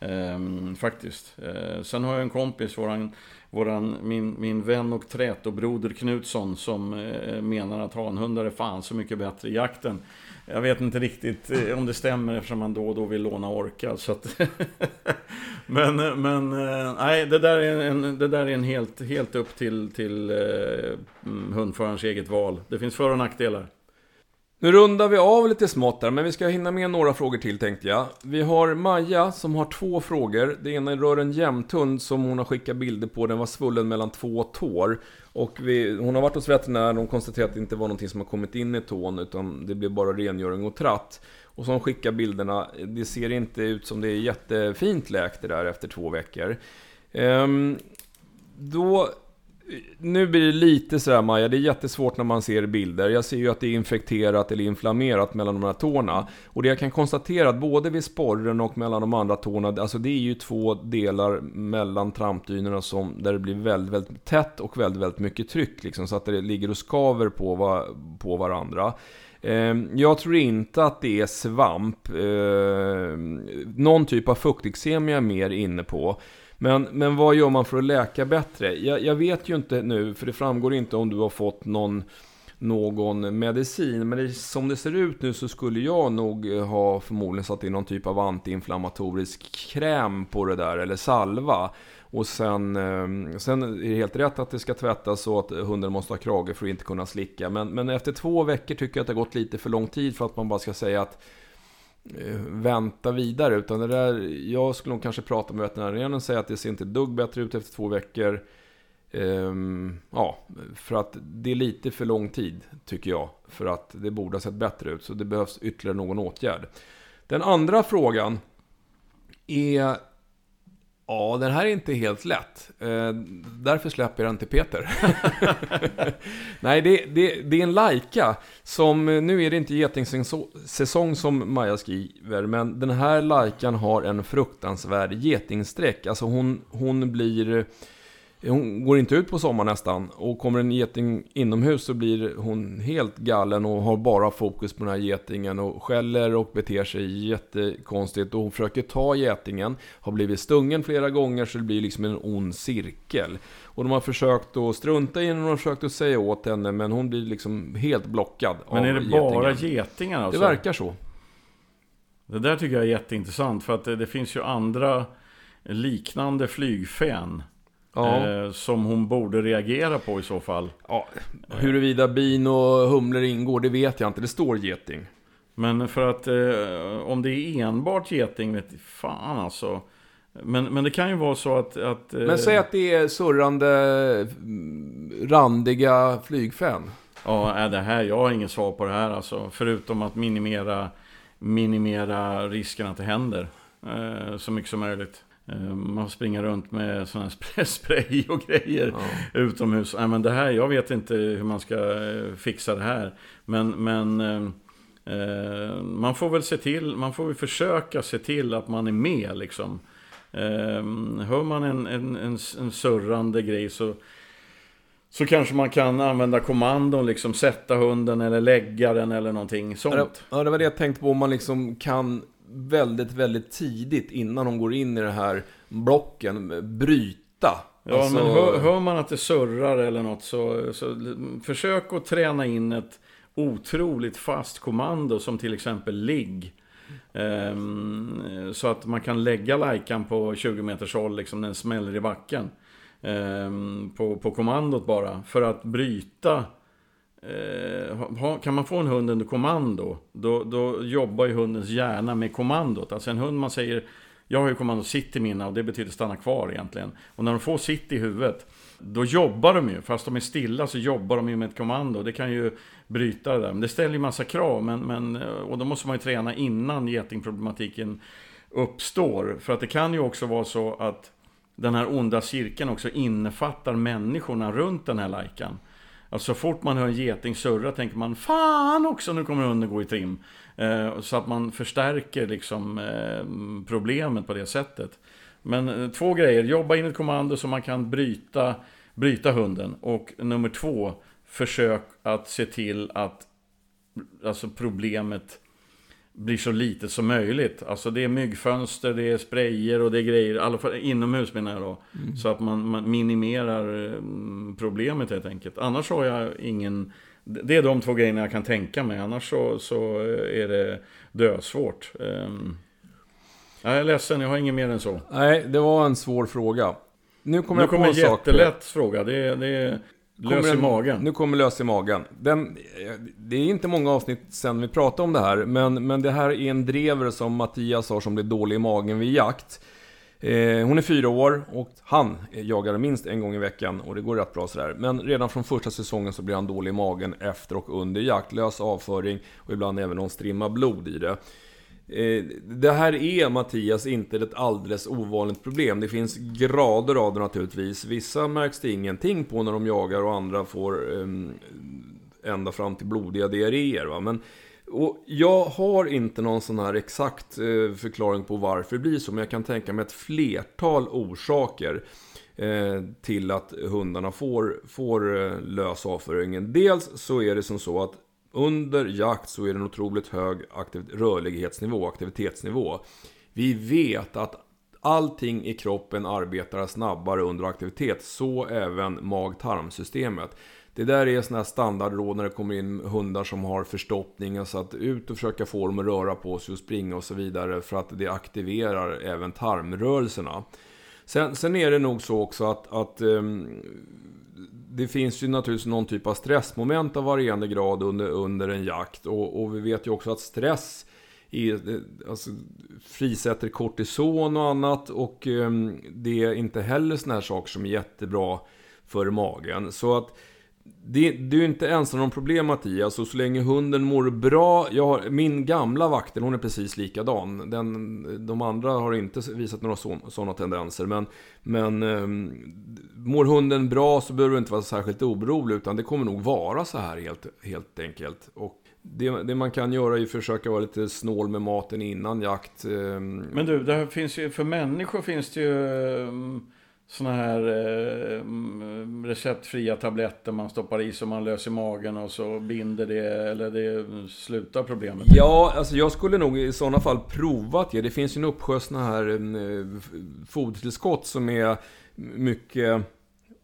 Speaker 2: Ehm, faktiskt. Ehm, sen har jag en kompis, våran, våran, min, min vän och trätobroder Knutsson, som eh, menar att hanhundar är fan så mycket bättre i jakten. Jag vet inte riktigt eh, om det stämmer eftersom man då och då vill låna orka. Så att men eh, men eh, nej, det där är en, det där är en helt, helt upp till, till eh, mm, hundförarens eget val. Det finns för och nackdelar.
Speaker 1: Nu rundar vi av lite smått där, men vi ska hinna med några frågor till tänkte jag. Vi har Maja som har två frågor. Det ena rör en jämthund som hon har skickat bilder på. Den var svullen mellan två tår. Och vi, hon har varit hos veterinären och konstaterat att det inte var någonting som har kommit in i tån, utan det blev bara rengöring och tratt. Och så hon skickar bilderna. Det ser inte ut som det är jättefint läkt det där efter två veckor. Ehm, då nu blir det lite sådär Maja, det är jättesvårt när man ser bilder. Jag ser ju att det är infekterat eller inflammerat mellan de här tårna. Och det jag kan konstatera att både vid sporren och mellan de andra tårna, alltså det är ju två delar mellan trampdynorna som, där det blir väldigt, väldigt tätt och väldigt, väldigt mycket tryck. Liksom, så att det ligger och skaver på, på varandra. Ehm, jag tror inte att det är svamp. Ehm, någon typ av fukteksem jag är mer inne på. Men, men vad gör man för att läka bättre? Jag, jag, vet ju inte nu, för det framgår inte om du har fått någon, någon medicin. Men det, som det ser ut nu så skulle jag nog ha förmodligen satt in någon typ av antiinflammatorisk kräm på det där, eller salva. Och sen, ehm, sen är det helt rätt att det ska tvättas så att hunden måste ha krage för att inte kunna slicka. Men, men efter två veckor tycker jag att det har gått lite för lång tid för att man bara ska säga att eh, vänta vidare. Utan det där, jag skulle nog kanske prata med veterinären och säga att det ser inte dugg bättre ut efter två veckor. Ehm, ja, för att det är lite för lång tid, tycker jag. För att det borde ha sett bättre ut. Så det behövs ytterligare någon åtgärd. Den andra frågan är Ja, den här är inte helt lätt. Eh, därför släpper jag den till Peter. Nej, det, det, det, är en Laika som, nu är det inte getingsäsong som Maja skriver, men den här Laikan har en fruktansvärd getingsträck. Alltså hon, hon blir hon går inte ut på sommaren nästan. Och kommer en geting inomhus så blir hon helt galen och har bara fokus på den här getingen. Och skäller och beter sig jättekonstigt. Och hon försöker ta getingen. Har blivit stungen flera gånger så det blir liksom en ond cirkel. Och de har försökt att strunta i henne och de har försökt att säga åt henne. Men hon blir liksom helt blockad
Speaker 2: Men är det getingen. bara getingar alltså?
Speaker 1: Det verkar så.
Speaker 2: Det där tycker jag är jätteintressant. För att det, det finns ju andra liknande flygfän Ja. Eh, som hon borde reagera på i så fall.
Speaker 1: Ja, huruvida bin och humlor ingår, det vet jag inte. Det står geting.
Speaker 2: Men för att eh, om det är enbart geting, vet fan alltså. Men, men det kan ju vara så att... att
Speaker 1: eh... Men säg att det är surrande, mm, randiga flygfän.
Speaker 2: Ja, det här, jag har inget svar på det här alltså. Förutom att minimera, minimera risken att det händer. Eh, så mycket som möjligt. Eh, man får springa runt med sån här spray och grejer
Speaker 1: Ja.
Speaker 2: utomhus. Nej, men det här, jag vet inte hur man ska eh, fixa det här. Men, men eh, eh, man får väl se till, man får väl försöka se till att man är med liksom. Eh, hör man en, en, en, en surrande grej så så kanske man kan använda kommandon, liksom sätta hunden eller lägga den eller någonting sånt.
Speaker 1: Ja, det var det jag tänkte på. Om man liksom kan väldigt, väldigt tidigt innan de går in i det här blocken bryta.
Speaker 2: Ja,
Speaker 1: Alltså-
Speaker 2: men hör, hör man att det surrar eller något så, så försök att träna in ett otroligt fast kommando som till exempel ligg. Ehm, så att man kan lägga lajkan på 20 meters håll, liksom den smäller i backen. Ehm, på, på kommandot bara. För att bryta Eh, ha, kan man få en hund under kommando, då, då jobbar ju hundens hjärna med kommandot. Alltså en hund man säger, jag har ju kommando sitt i mina och det betyder stanna kvar egentligen. Och när de får sitt i huvudet, då jobbar de ju. Fast de är stilla så jobbar de ju med ett kommando. Det kan ju bryta det där. Men det ställer ju massa krav. Men, men, eh, och då måste man ju träna innan getingproblematiken uppstår. För att det kan ju också vara så att den här onda cirkeln också innefattar människorna runt den här lajkan. Alltså så fort man hör en geting surra tänker man Fan också, nu kommer hunden gå i trim. Eh, så att man förstärker liksom eh, problemet på det sättet. Men eh, två grejer, jobba in ett kommando så man kan bryta, bryta hunden. Och nummer två, försök att se till att alltså problemet blir så litet som möjligt. Alltså det är myggfönster, det är sprayer och det är grejer, i alla fall inomhus menar jag då. Så att man, man minimerar eh, problemet helt enkelt. Annars har jag ingen... Det är de två grejerna jag kan tänka mig, annars så, så eh, är det dösvårt. Um, jag är ledsen, jag har inget mer än så.
Speaker 1: Nej, det var en svår fråga. Nu kommer
Speaker 2: Nu
Speaker 1: jag på
Speaker 2: kommer
Speaker 1: en
Speaker 2: en
Speaker 1: sak.
Speaker 2: jättelätt fråga, det är, det är lös i
Speaker 1: en-
Speaker 2: magen.
Speaker 1: Nu kommer lös i magen. Den, det är inte många avsnitt sen vi pratade om det här, men, men det här är en drever som Mattias har som blir dålig i magen vid jakt. Eh, hon är fyra år och han jagar minst en gång i veckan och det går rätt bra sådär. Men redan från första säsongen så blir han dålig i magen efter och under jakt. Lös avföring och ibland även någon strimma blod i det. Eh, det här är Mattias inte ett alldeles ovanligt problem. Det finns grader av det naturligtvis. Vissa märks det ingenting på när de jagar och andra får ehm, ända fram till blodiga diarréer. Va? Men, och jag har inte någon sån här exakt eh, förklaring på varför det blir så. Men jag kan tänka mig ett flertal orsaker eh, till att hundarna får, får lös avföringen. Dels så är det som så att under jakt så är det en otroligt hög aktiv- rörlighetsnivå, aktivitetsnivå. Vi vet att allting i kroppen arbetar snabbare under aktivitet, så även mag-tarmsystemet. Det där är sådana här standardråd när det kommer in hundar som har förstoppning, alltså att ut och försöka få dem att röra på sig och springa och så vidare för att det aktiverar även tarmrörelserna. Sen, sen är det nog så också att, att um, det finns ju naturligtvis någon typ av stressmoment av varierande grad under, under en jakt. Och, och vi vet ju också att stress är, eh, alltså, frisätter kortison och annat. Och um, det är inte heller sådana här saker som är jättebra för magen. Så att det, det är ju inte ensam någon problem Mattias, och så länge hunden mår bra. Jag har, min gamla vaktel, hon är precis likadan. Den, de andra har inte visat några sådana tendenser. Men, men um, mår hunden bra så behöver du inte vara särskilt orolig, utan det kommer nog vara så här helt, helt enkelt. Och det, det man kan göra är att försöka vara lite snål med maten innan jakt. Ehm.
Speaker 2: Men du, det finns ju, för människor finns det ju um, såna här eh, mm, receptfria tabletter man stoppar i så man löser magen och så binder det eller det slutar problemet.
Speaker 1: Ja, alltså jag skulle nog i sådana fall provat det. Det finns ju en uppsjö sådana här mm, eh, fodertillskott som är mycket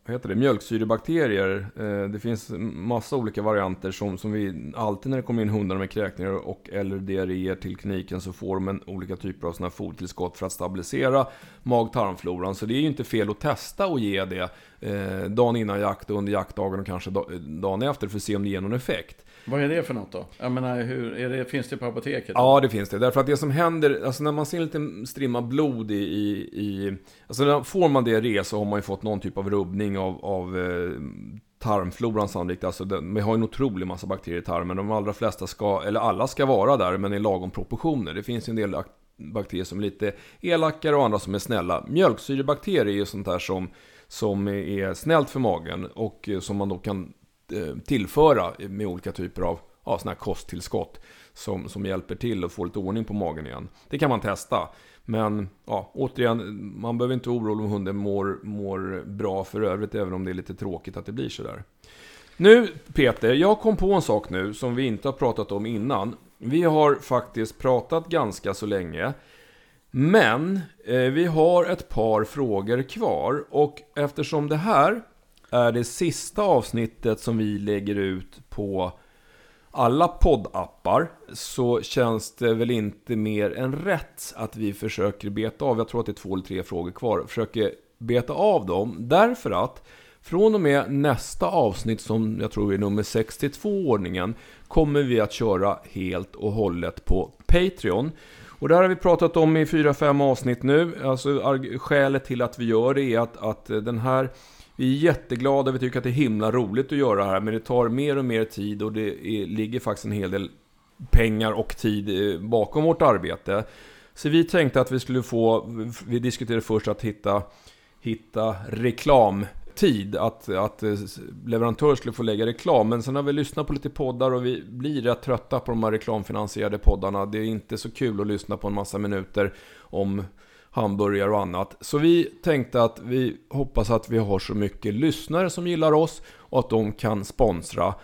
Speaker 1: vad heter det, mjölksyrebakterier. Eh, det finns massa olika varianter som, som vi alltid när det kommer in hundar med kräkningar och eller diarréer till kliniken så får de en olika typer av sådana här fodertillskott för att stabilisera mag-tarmfloran. Så det är ju inte fel att testa och ge det eh, dagen innan jakt och under jaktdagen och kanske dagen efter för att se om det ger någon effekt.
Speaker 2: Vad är det för något då? Jag menar, hur, är det, finns det på apoteket?
Speaker 1: Ja, det finns det. Därför att det som händer, alltså när man ser en liten strimma blod i, i, i alltså när får man diarré så har man ju fått någon typ av rubbning av, av eh, tarmfloran sannolikt. Alltså den, vi har ju en otrolig massa bakterier i tarmen. De allra flesta ska, eller alla ska vara där, men i lagom proportioner. Det finns ju en del bakterier som är lite elakare och andra som är snälla. Mjölksyrebakterier är ju sånt där som, som är snällt för magen och eh, som man då kan Eh, tillföra med olika typer av ja, såna här kosttillskott som, som hjälper till att få lite ordning på magen igen. Det kan man testa. Men ja, återigen, man behöver inte oroa om hunden mår, mår bra för övrigt, även om det är lite tråkigt att det blir sådär. Nu Peter, jag kom på en sak nu som vi inte har pratat om innan. Vi har faktiskt pratat ganska så länge. Men eh, vi har ett par frågor kvar och eftersom det här är det sista avsnittet som vi lägger ut på alla poddappar så känns det väl inte mer än rätt att vi försöker beta av, jag tror att det är två eller tre frågor kvar, försöker beta av dem därför att från och med nästa avsnitt som jag tror är nummer 62 ordningen kommer vi att köra helt och hållet på Patreon. Och det här har vi pratat om i 4-5 avsnitt nu. Alltså skälet till att vi gör det är att, att den här vi är jätteglada, vi tycker att det är himla roligt att göra det här, men det tar mer och mer tid och det är, ligger faktiskt en hel del pengar och tid eh, bakom vårt arbete. Så vi tänkte att vi skulle få, vi diskuterade först att hitta, hitta reklamtid, att, att eh, leverantörer skulle få lägga reklam. Men sen har vi lyssnat på lite poddar och vi blir rätt trötta på de här reklamfinansierade poddarna. Det är inte så kul att lyssna på en massa minuter om hamburgare och annat. Så vi tänkte att vi hoppas att vi har så mycket lyssnare som gillar oss och att de kan sponsra.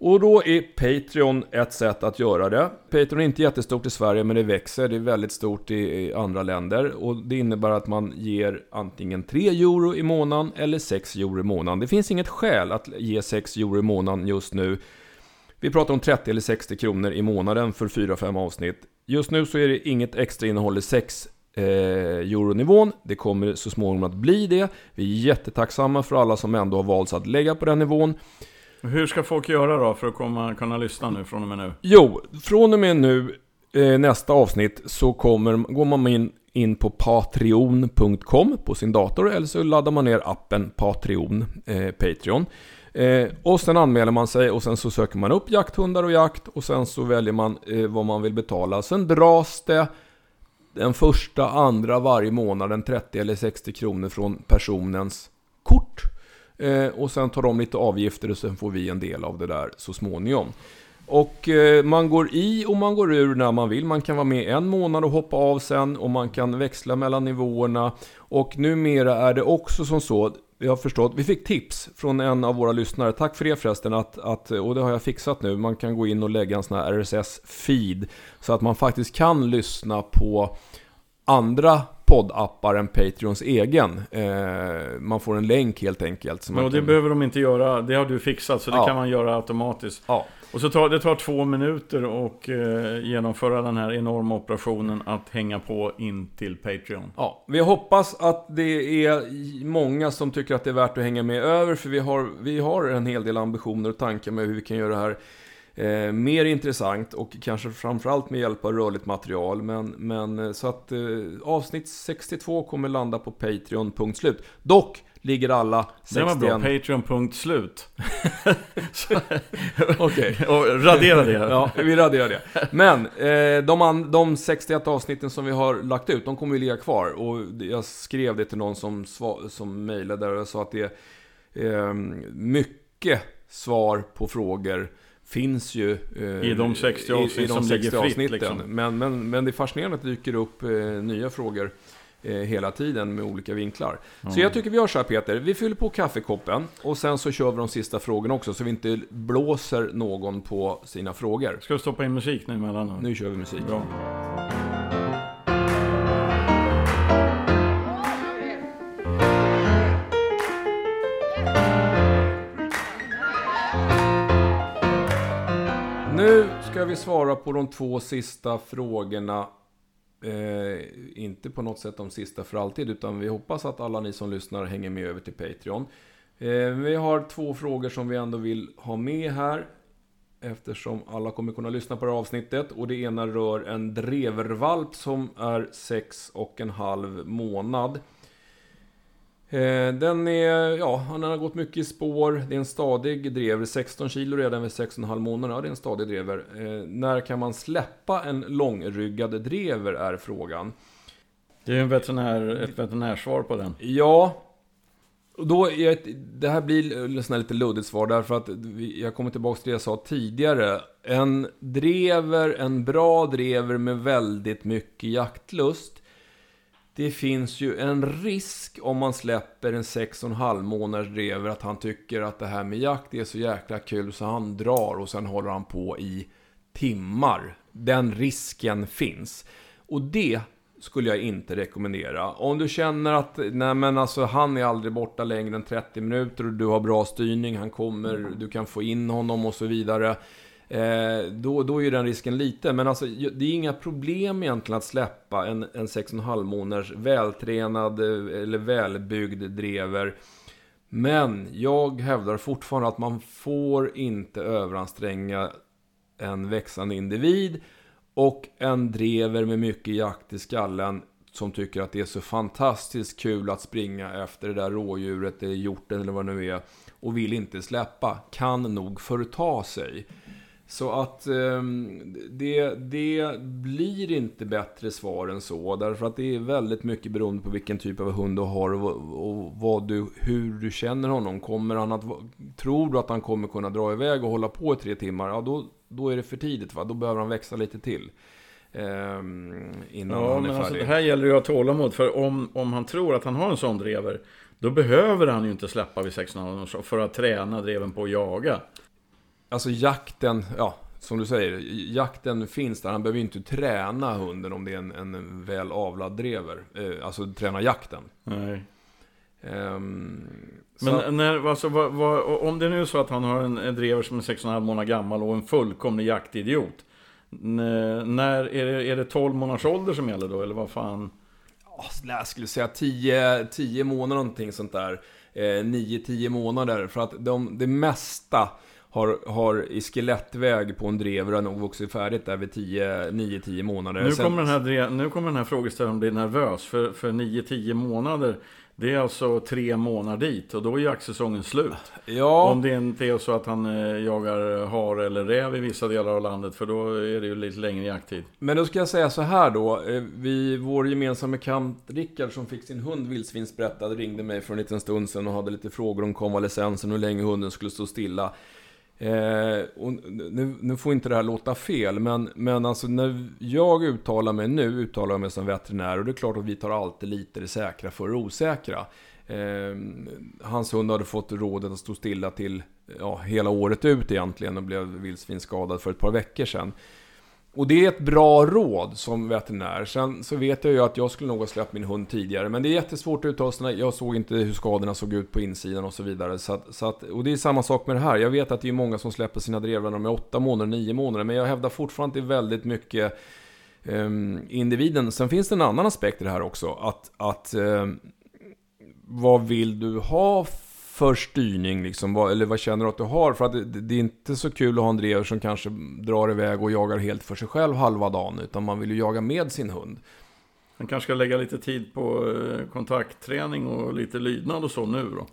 Speaker 1: Och då är Patreon ett sätt att göra det. Patreon är inte jättestort i Sverige men det växer. Det är väldigt stort i andra länder. Och det innebär att man ger antingen 3 euro i månaden eller 6 euro i månaden. Det finns inget skäl att ge 6 euro i månaden just nu. Vi pratar om 30 eller 60 kronor i månaden för 4-5 avsnitt. Just nu så är det inget extra innehåll i 6 eh, euronivån. Det kommer så småningom att bli det. Vi är jättetacksamma för alla som ändå har valt att lägga på den nivån.
Speaker 2: Hur ska folk göra då för att komma, kunna lyssna nu från och med nu?
Speaker 1: Jo, från och med nu eh, nästa avsnitt så kommer, går man in, in på patreon.com på sin dator eller så laddar man ner appen Patreon, eh, Patreon. Eh, och sen anmäler man sig och sen så söker man upp jakthundar och jakt och sen så väljer man eh, vad man vill betala. Sen dras det den första, andra varje månad en 30 eller 60 kronor från personens kort. Eh, och sen tar de lite avgifter och sen får vi en del av det där så småningom. Och eh, man går i och man går ur när man vill. Man kan vara med en månad och hoppa av sen och man kan växla mellan nivåerna. Och numera är det också som så, vi har förstått, vi fick tips från en av våra lyssnare, tack för det förresten, att, att, och det har jag fixat nu, man kan gå in och lägga en sån här RSS-feed så att man faktiskt kan lyssna på andra poddappar än Patreons egen. Eh, man får en länk helt enkelt.
Speaker 2: Så ja, det kan... behöver de inte göra. Det har du fixat, så det ja. kan man göra automatiskt.
Speaker 1: Ja.
Speaker 2: Och så tar det tar två minuter att eh, genomföra den här enorma operationen att hänga på in till Patreon.
Speaker 1: Ja, vi hoppas att det är många som tycker att det är värt att hänga med över, för vi har, vi har en hel del ambitioner och tankar med hur vi kan göra det här eh, mer intressant och kanske framförallt med hjälp av rörligt material. Men, men eh, så att eh, avsnitt 62 kommer landa på Patreon, punkt slut. Dock ligger alla 61...
Speaker 2: Det var bra, Patreon, punkt slut.
Speaker 1: Okej.
Speaker 2: Och radera det.
Speaker 1: ja, vi raderar det. Men eh, de, de 61 avsnitten som vi har lagt ut, de kommer ju ligga kvar. Och jag skrev det till någon som, som mejlade och sa att det är eh, mycket svar på frågor finns ju
Speaker 2: eh, i de 60 avsnitt i, i de som 60 ligger fritt. Fritt, liksom.
Speaker 1: men, men, men det är fascinerande att det dyker upp eh, nya frågor eh, hela tiden med olika vinklar. Mm. Så jag tycker vi gör så här Peter, vi fyller på kaffekoppen och sen så kör vi de sista frågorna också så vi inte blåser någon på sina frågor.
Speaker 2: Ska du stoppa in musik nu emellan?
Speaker 1: Nu kör vi musik.
Speaker 2: Bra.
Speaker 1: Nu ska vi svara på de två sista frågorna. Eh, inte på något sätt de sista för alltid, utan vi hoppas att alla ni som lyssnar hänger med över till Patreon. Eh, vi har två frågor som vi ändå vill ha med här. Eftersom alla kommer kunna lyssna på det här avsnittet. Och det ena rör en drevervalp som är sex och en halv månad. Eh, den är, ja, han har gått mycket i spår. Det är en stadig drever. 16 kilo redan vid 6,5 månader. Ja, det är en stadig drever. Eh, när kan man släppa en långryggad drever är frågan.
Speaker 2: Det är en veterinär, ett veterinärsvar på den.
Speaker 1: Ja, då är ett, det här blir ett lite luddigt svar därför att jag kommer tillbaka till det jag sa tidigare. En drever, en bra drever med väldigt mycket jaktlust. Det finns ju en risk om man släpper en 6,5 månaders drever att han tycker att det här med jakt är så jäkla kul så han drar och sen håller han på i timmar. Den risken finns. Och det skulle jag inte rekommendera. Om du känner att, nej men alltså han är aldrig borta längre än 30 minuter och du har bra styrning, han kommer, du kan få in honom och så vidare. Eh, då, då är ju den risken lite. Men alltså, det är inga problem egentligen att släppa en, en 6,5 månaders vältränad eh, eller välbyggd drever. Men jag hävdar fortfarande att man får inte överanstränga en växande individ. Och en drever med mycket jakt i skallen som tycker att det är så fantastiskt kul att springa efter det där rådjuret, eller hjorten eller vad det nu är. Och vill inte släppa, kan nog förta sig. Så att eh, det, det blir inte bättre svar än så. Därför att det är väldigt mycket beroende på vilken typ av hund du har och, och vad du, hur du känner honom. Kommer han att, tror du att han kommer kunna dra iväg och hålla på i tre timmar? Ja, då, då är det för tidigt. Va? Då behöver han växa lite till. Eh, innan
Speaker 2: ja,
Speaker 1: han är
Speaker 2: men
Speaker 1: färdig.
Speaker 2: alltså, det här gäller ju att ha tålamod. För om, om han tror att han har en sån drever, då behöver han ju inte släppa vid 6,5 års för att träna dreven på att jaga.
Speaker 1: Alltså jakten, ja, som du säger, jakten finns där. Han behöver ju inte träna hunden om det är en, en väl avlad drever. Eh, alltså träna jakten.
Speaker 2: Nej.
Speaker 1: Så
Speaker 2: Men när, alltså, vad, vad, om det nu är så att han har en, en drever som är 6,5 månader gammal och en fullkomlig jaktidiot. När, är det, är det 12 månaders ålder som gäller då, eller vad fan?
Speaker 1: Ja, jag skulle säga 10, 10 månader någonting sånt där. Eh, 9-10 månader. För att de, det mesta har, har i skelettväg på en drever har nog vuxit färdigt där vid 10, 9-10 månader.
Speaker 2: Nu
Speaker 1: Sen-
Speaker 2: kommer, den här, nu kommer den här frågeställaren bli nervös, för, för 9-10 månader, det är alltså tre månader dit, och då är jaktsäsongen slut.
Speaker 1: Ja,
Speaker 2: Om det inte är så att han eh, jagar hare eller räv i vissa delar av landet, för då är det ju lite längre jakttid.
Speaker 1: men då ska jag säga så här då. Eh, Vi, vår gemensamma bekant Rickard som fick sin hund vildsvinsberättad ringde mig för en liten stund sedan och hade lite frågor om konvalescensen och hur länge hunden skulle stå stilla. Eh, och nu, nu får inte det här låta fel, men, men alltså när jag uttalar mig nu, uttalar jag mig som veterinär och det är klart att vi tar alltid lite det säkra för det osäkra. Eh, hans hund hade fått rådet att stå stilla till ja, hela året ut egentligen och blev vildsvinsskadad för ett par veckor sedan. Och det är ett bra råd som veterinär. Sen så vet jag ju att jag skulle nog ha släppt min hund tidigare. Men det är jättesvårt att uttala sig. Jag såg inte hur skadorna såg ut på insidan och så vidare. Så att, så att, och det är samma sak med det här. Jag vet att det är många som släpper sina drevlar när de är 8 månader, 9 månader. Men jag hävdar fortfarande att det är väldigt mycket um, individen. Sen finns det en annan aspekt i det här också. Att, att um, vad vill du ha för styrning liksom? Vad, eller vad känner du att du har? För att det, det är inte så kul att ha en drever som kanske drar iväg och jagar helt för sig själv halva dagen. Utan man vill ju jaga med sin hund.
Speaker 2: Han kanske ska lägga lite tid på eh, kontaktträning och lite lydnad och så nu då.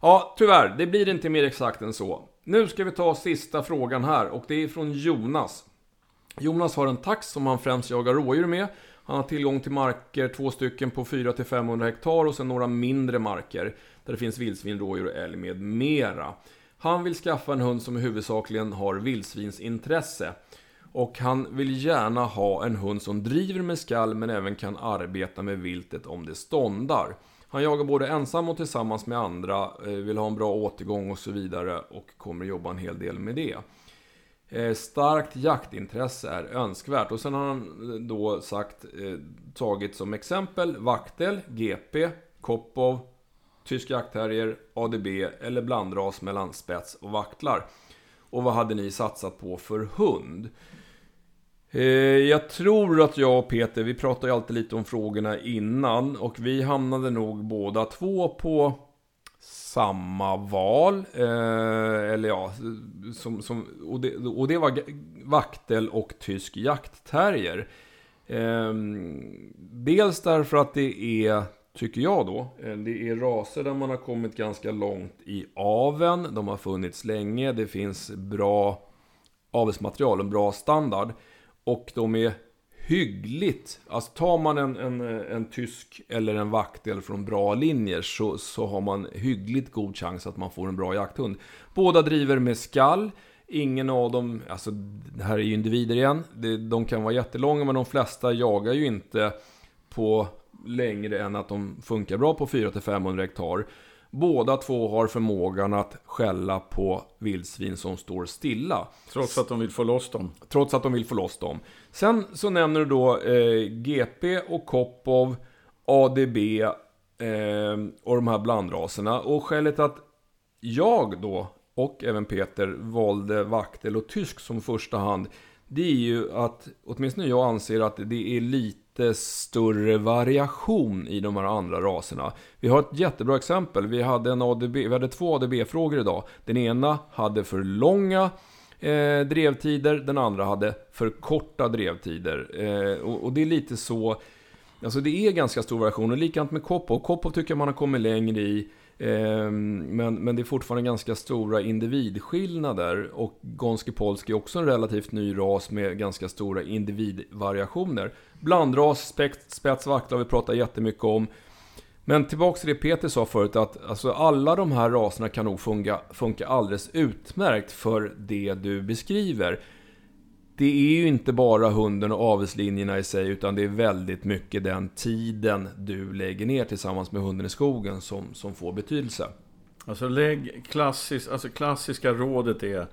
Speaker 1: Ja, tyvärr. Det blir inte mer exakt än så. Nu ska vi ta sista frågan här och det är från Jonas. Jonas har en tax som han främst jagar rådjur med. Han har tillgång till marker, två stycken på 400-500 hektar och sen några mindre marker där det finns vildsvin, rådjur och älg med mera. Han vill skaffa en hund som huvudsakligen har vildsvinsintresse. Och han vill gärna ha en hund som driver med skall men även kan arbeta med viltet om det ståndar. Han jagar både ensam och tillsammans med andra, eh, vill ha en bra återgång och så vidare och kommer jobba en hel del med det. Eh, Starkt jaktintresse är önskvärt och sen har han eh, då sagt, eh, tagit som exempel vaktel, GP, Kopov, tysk jaktterrier, ADB eller blandras mellan spets och vaktlar. Och vad hade ni satsat på för hund? Eh, Jag tror att jag och Peter, vi pratar ju alltid lite om frågorna innan och vi hamnade nog båda två på samma val. Eh, eller ja, som, som, och, det, och det var vaktel och tysk jaktterrier. Eh, dels därför att det är tycker jag då. Eh, det är raser där man har kommit ganska långt i aven. De har funnits länge. Det finns bra avelsmaterial, en bra standard. Och de är hyggligt, alltså tar man en, en, en tysk eller en vaktel från bra linjer så, så har man hyggligt god chans att man får en bra jakthund. Båda driver med skall. Ingen av dem, alltså det här är ju individer igen, de kan vara jättelånga men de flesta jagar ju inte på längre än att de funkar bra på 400-500 hektar. Båda två har förmågan att skälla på vildsvin som står stilla.
Speaker 2: Trots att de vill få loss dem.
Speaker 1: Trots att de vill få loss dem. Sen så nämner du då eh, GP och Kopov, ADB eh, och de här blandraserna. Och skälet att jag då, och även Peter, valde vaktel och tysk som första hand. Det är ju att, åtminstone jag anser att det är lite större variation i de här andra raserna. Vi har ett jättebra exempel. Vi hade, en ADB, vi hade två ADB-frågor idag. Den ena hade för långa eh, drevtider, den andra hade för korta drevtider. Eh, och, och, det är lite så... Alltså det är ganska stor variation. Och likadant med Koppo. Koppo tycker man har kommit längre i. Eh, men, men det är fortfarande ganska stora individskillnader och Gonski Polski är också en relativt ny ras med ganska stora individvariationer. Blandras, spets, spets, vakta har vi pratat jättemycket om. Men tillbaks till det Peter sa förut att alltså alla de här raserna kan nog funka, funka alldeles utmärkt för det du beskriver det är ju inte bara hunden och avelslinjerna i sig, utan det är väldigt mycket den tiden du lägger ner tillsammans med hunden i skogen som, som får betydelse.
Speaker 2: Alltså, lägg klassisk, alltså klassiska rådet är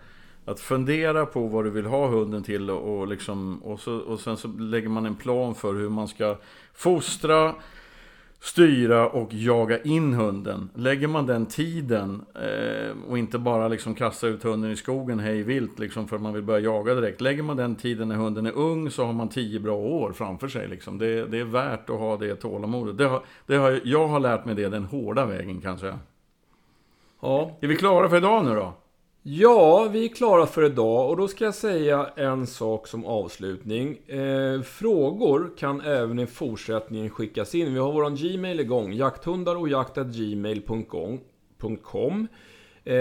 Speaker 2: att fundera på vad du vill ha hunden till och, liksom, och, så, och sen så lägger man en plan för hur man ska fostra, styra och jaga in hunden. Lägger man den tiden eh, och inte bara liksom kasta ut hunden i skogen hej vilt liksom för att man vill börja jaga direkt. Lägger man den tiden när hunden är ung så har man tio bra år framför sig. Liksom. Det, det är värt att ha det tålamodet. Det har, det har, jag har lärt mig det den hårda vägen kanske. Ja. Är vi klara för idag nu då?
Speaker 1: Ja, vi är klara för idag och då ska jag säga en sak som avslutning. Eh, frågor kan även i fortsättningen skickas in. Vi har våran Gmail igång, jakthundar och jaktatgmail.com. eh,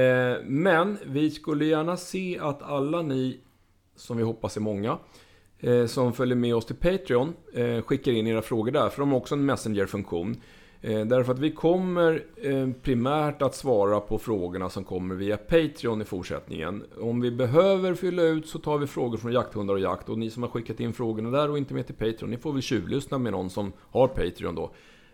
Speaker 1: Men vi skulle gärna se att alla ni, som vi hoppas är många, eh, som följer med oss till Patreon, eh, skickar in era frågor där, för de har också en Messenger-funktion. Eh, därför att vi kommer eh, primärt att svara på frågorna som kommer via Patreon i fortsättningen. Om vi behöver fylla ut så tar vi frågor från jakthundar och jakt. Och ni som har skickat in frågorna där och inte med till Patreon, ni får väl tjuvlyssna med någon som har Patreon då.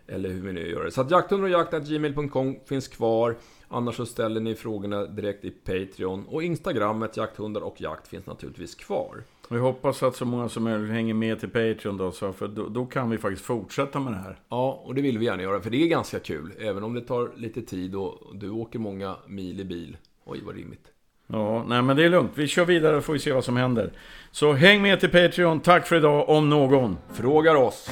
Speaker 1: Eller hur vi nu gör det. Så att jakthundar och jakt.gmail.com finns kvar. Annars så ställer ni frågorna direkt i Patreon. Och Instagrammet, jakthundar och jakt, finns naturligtvis kvar.
Speaker 2: Vi hoppas att så många som möjligt hänger med till Patreon då, så för då, då, kan vi faktiskt fortsätta med det här.
Speaker 1: Ja, och det vill vi gärna göra, för det är ganska kul. Även om det tar lite tid och du åker många mil i bil. Oj, vad rimligt.
Speaker 2: Ja, nej men det är lugnt. Vi kör vidare och får vi se vad som händer. Så häng med till Patreon. Tack för idag, om någon
Speaker 1: frågar oss.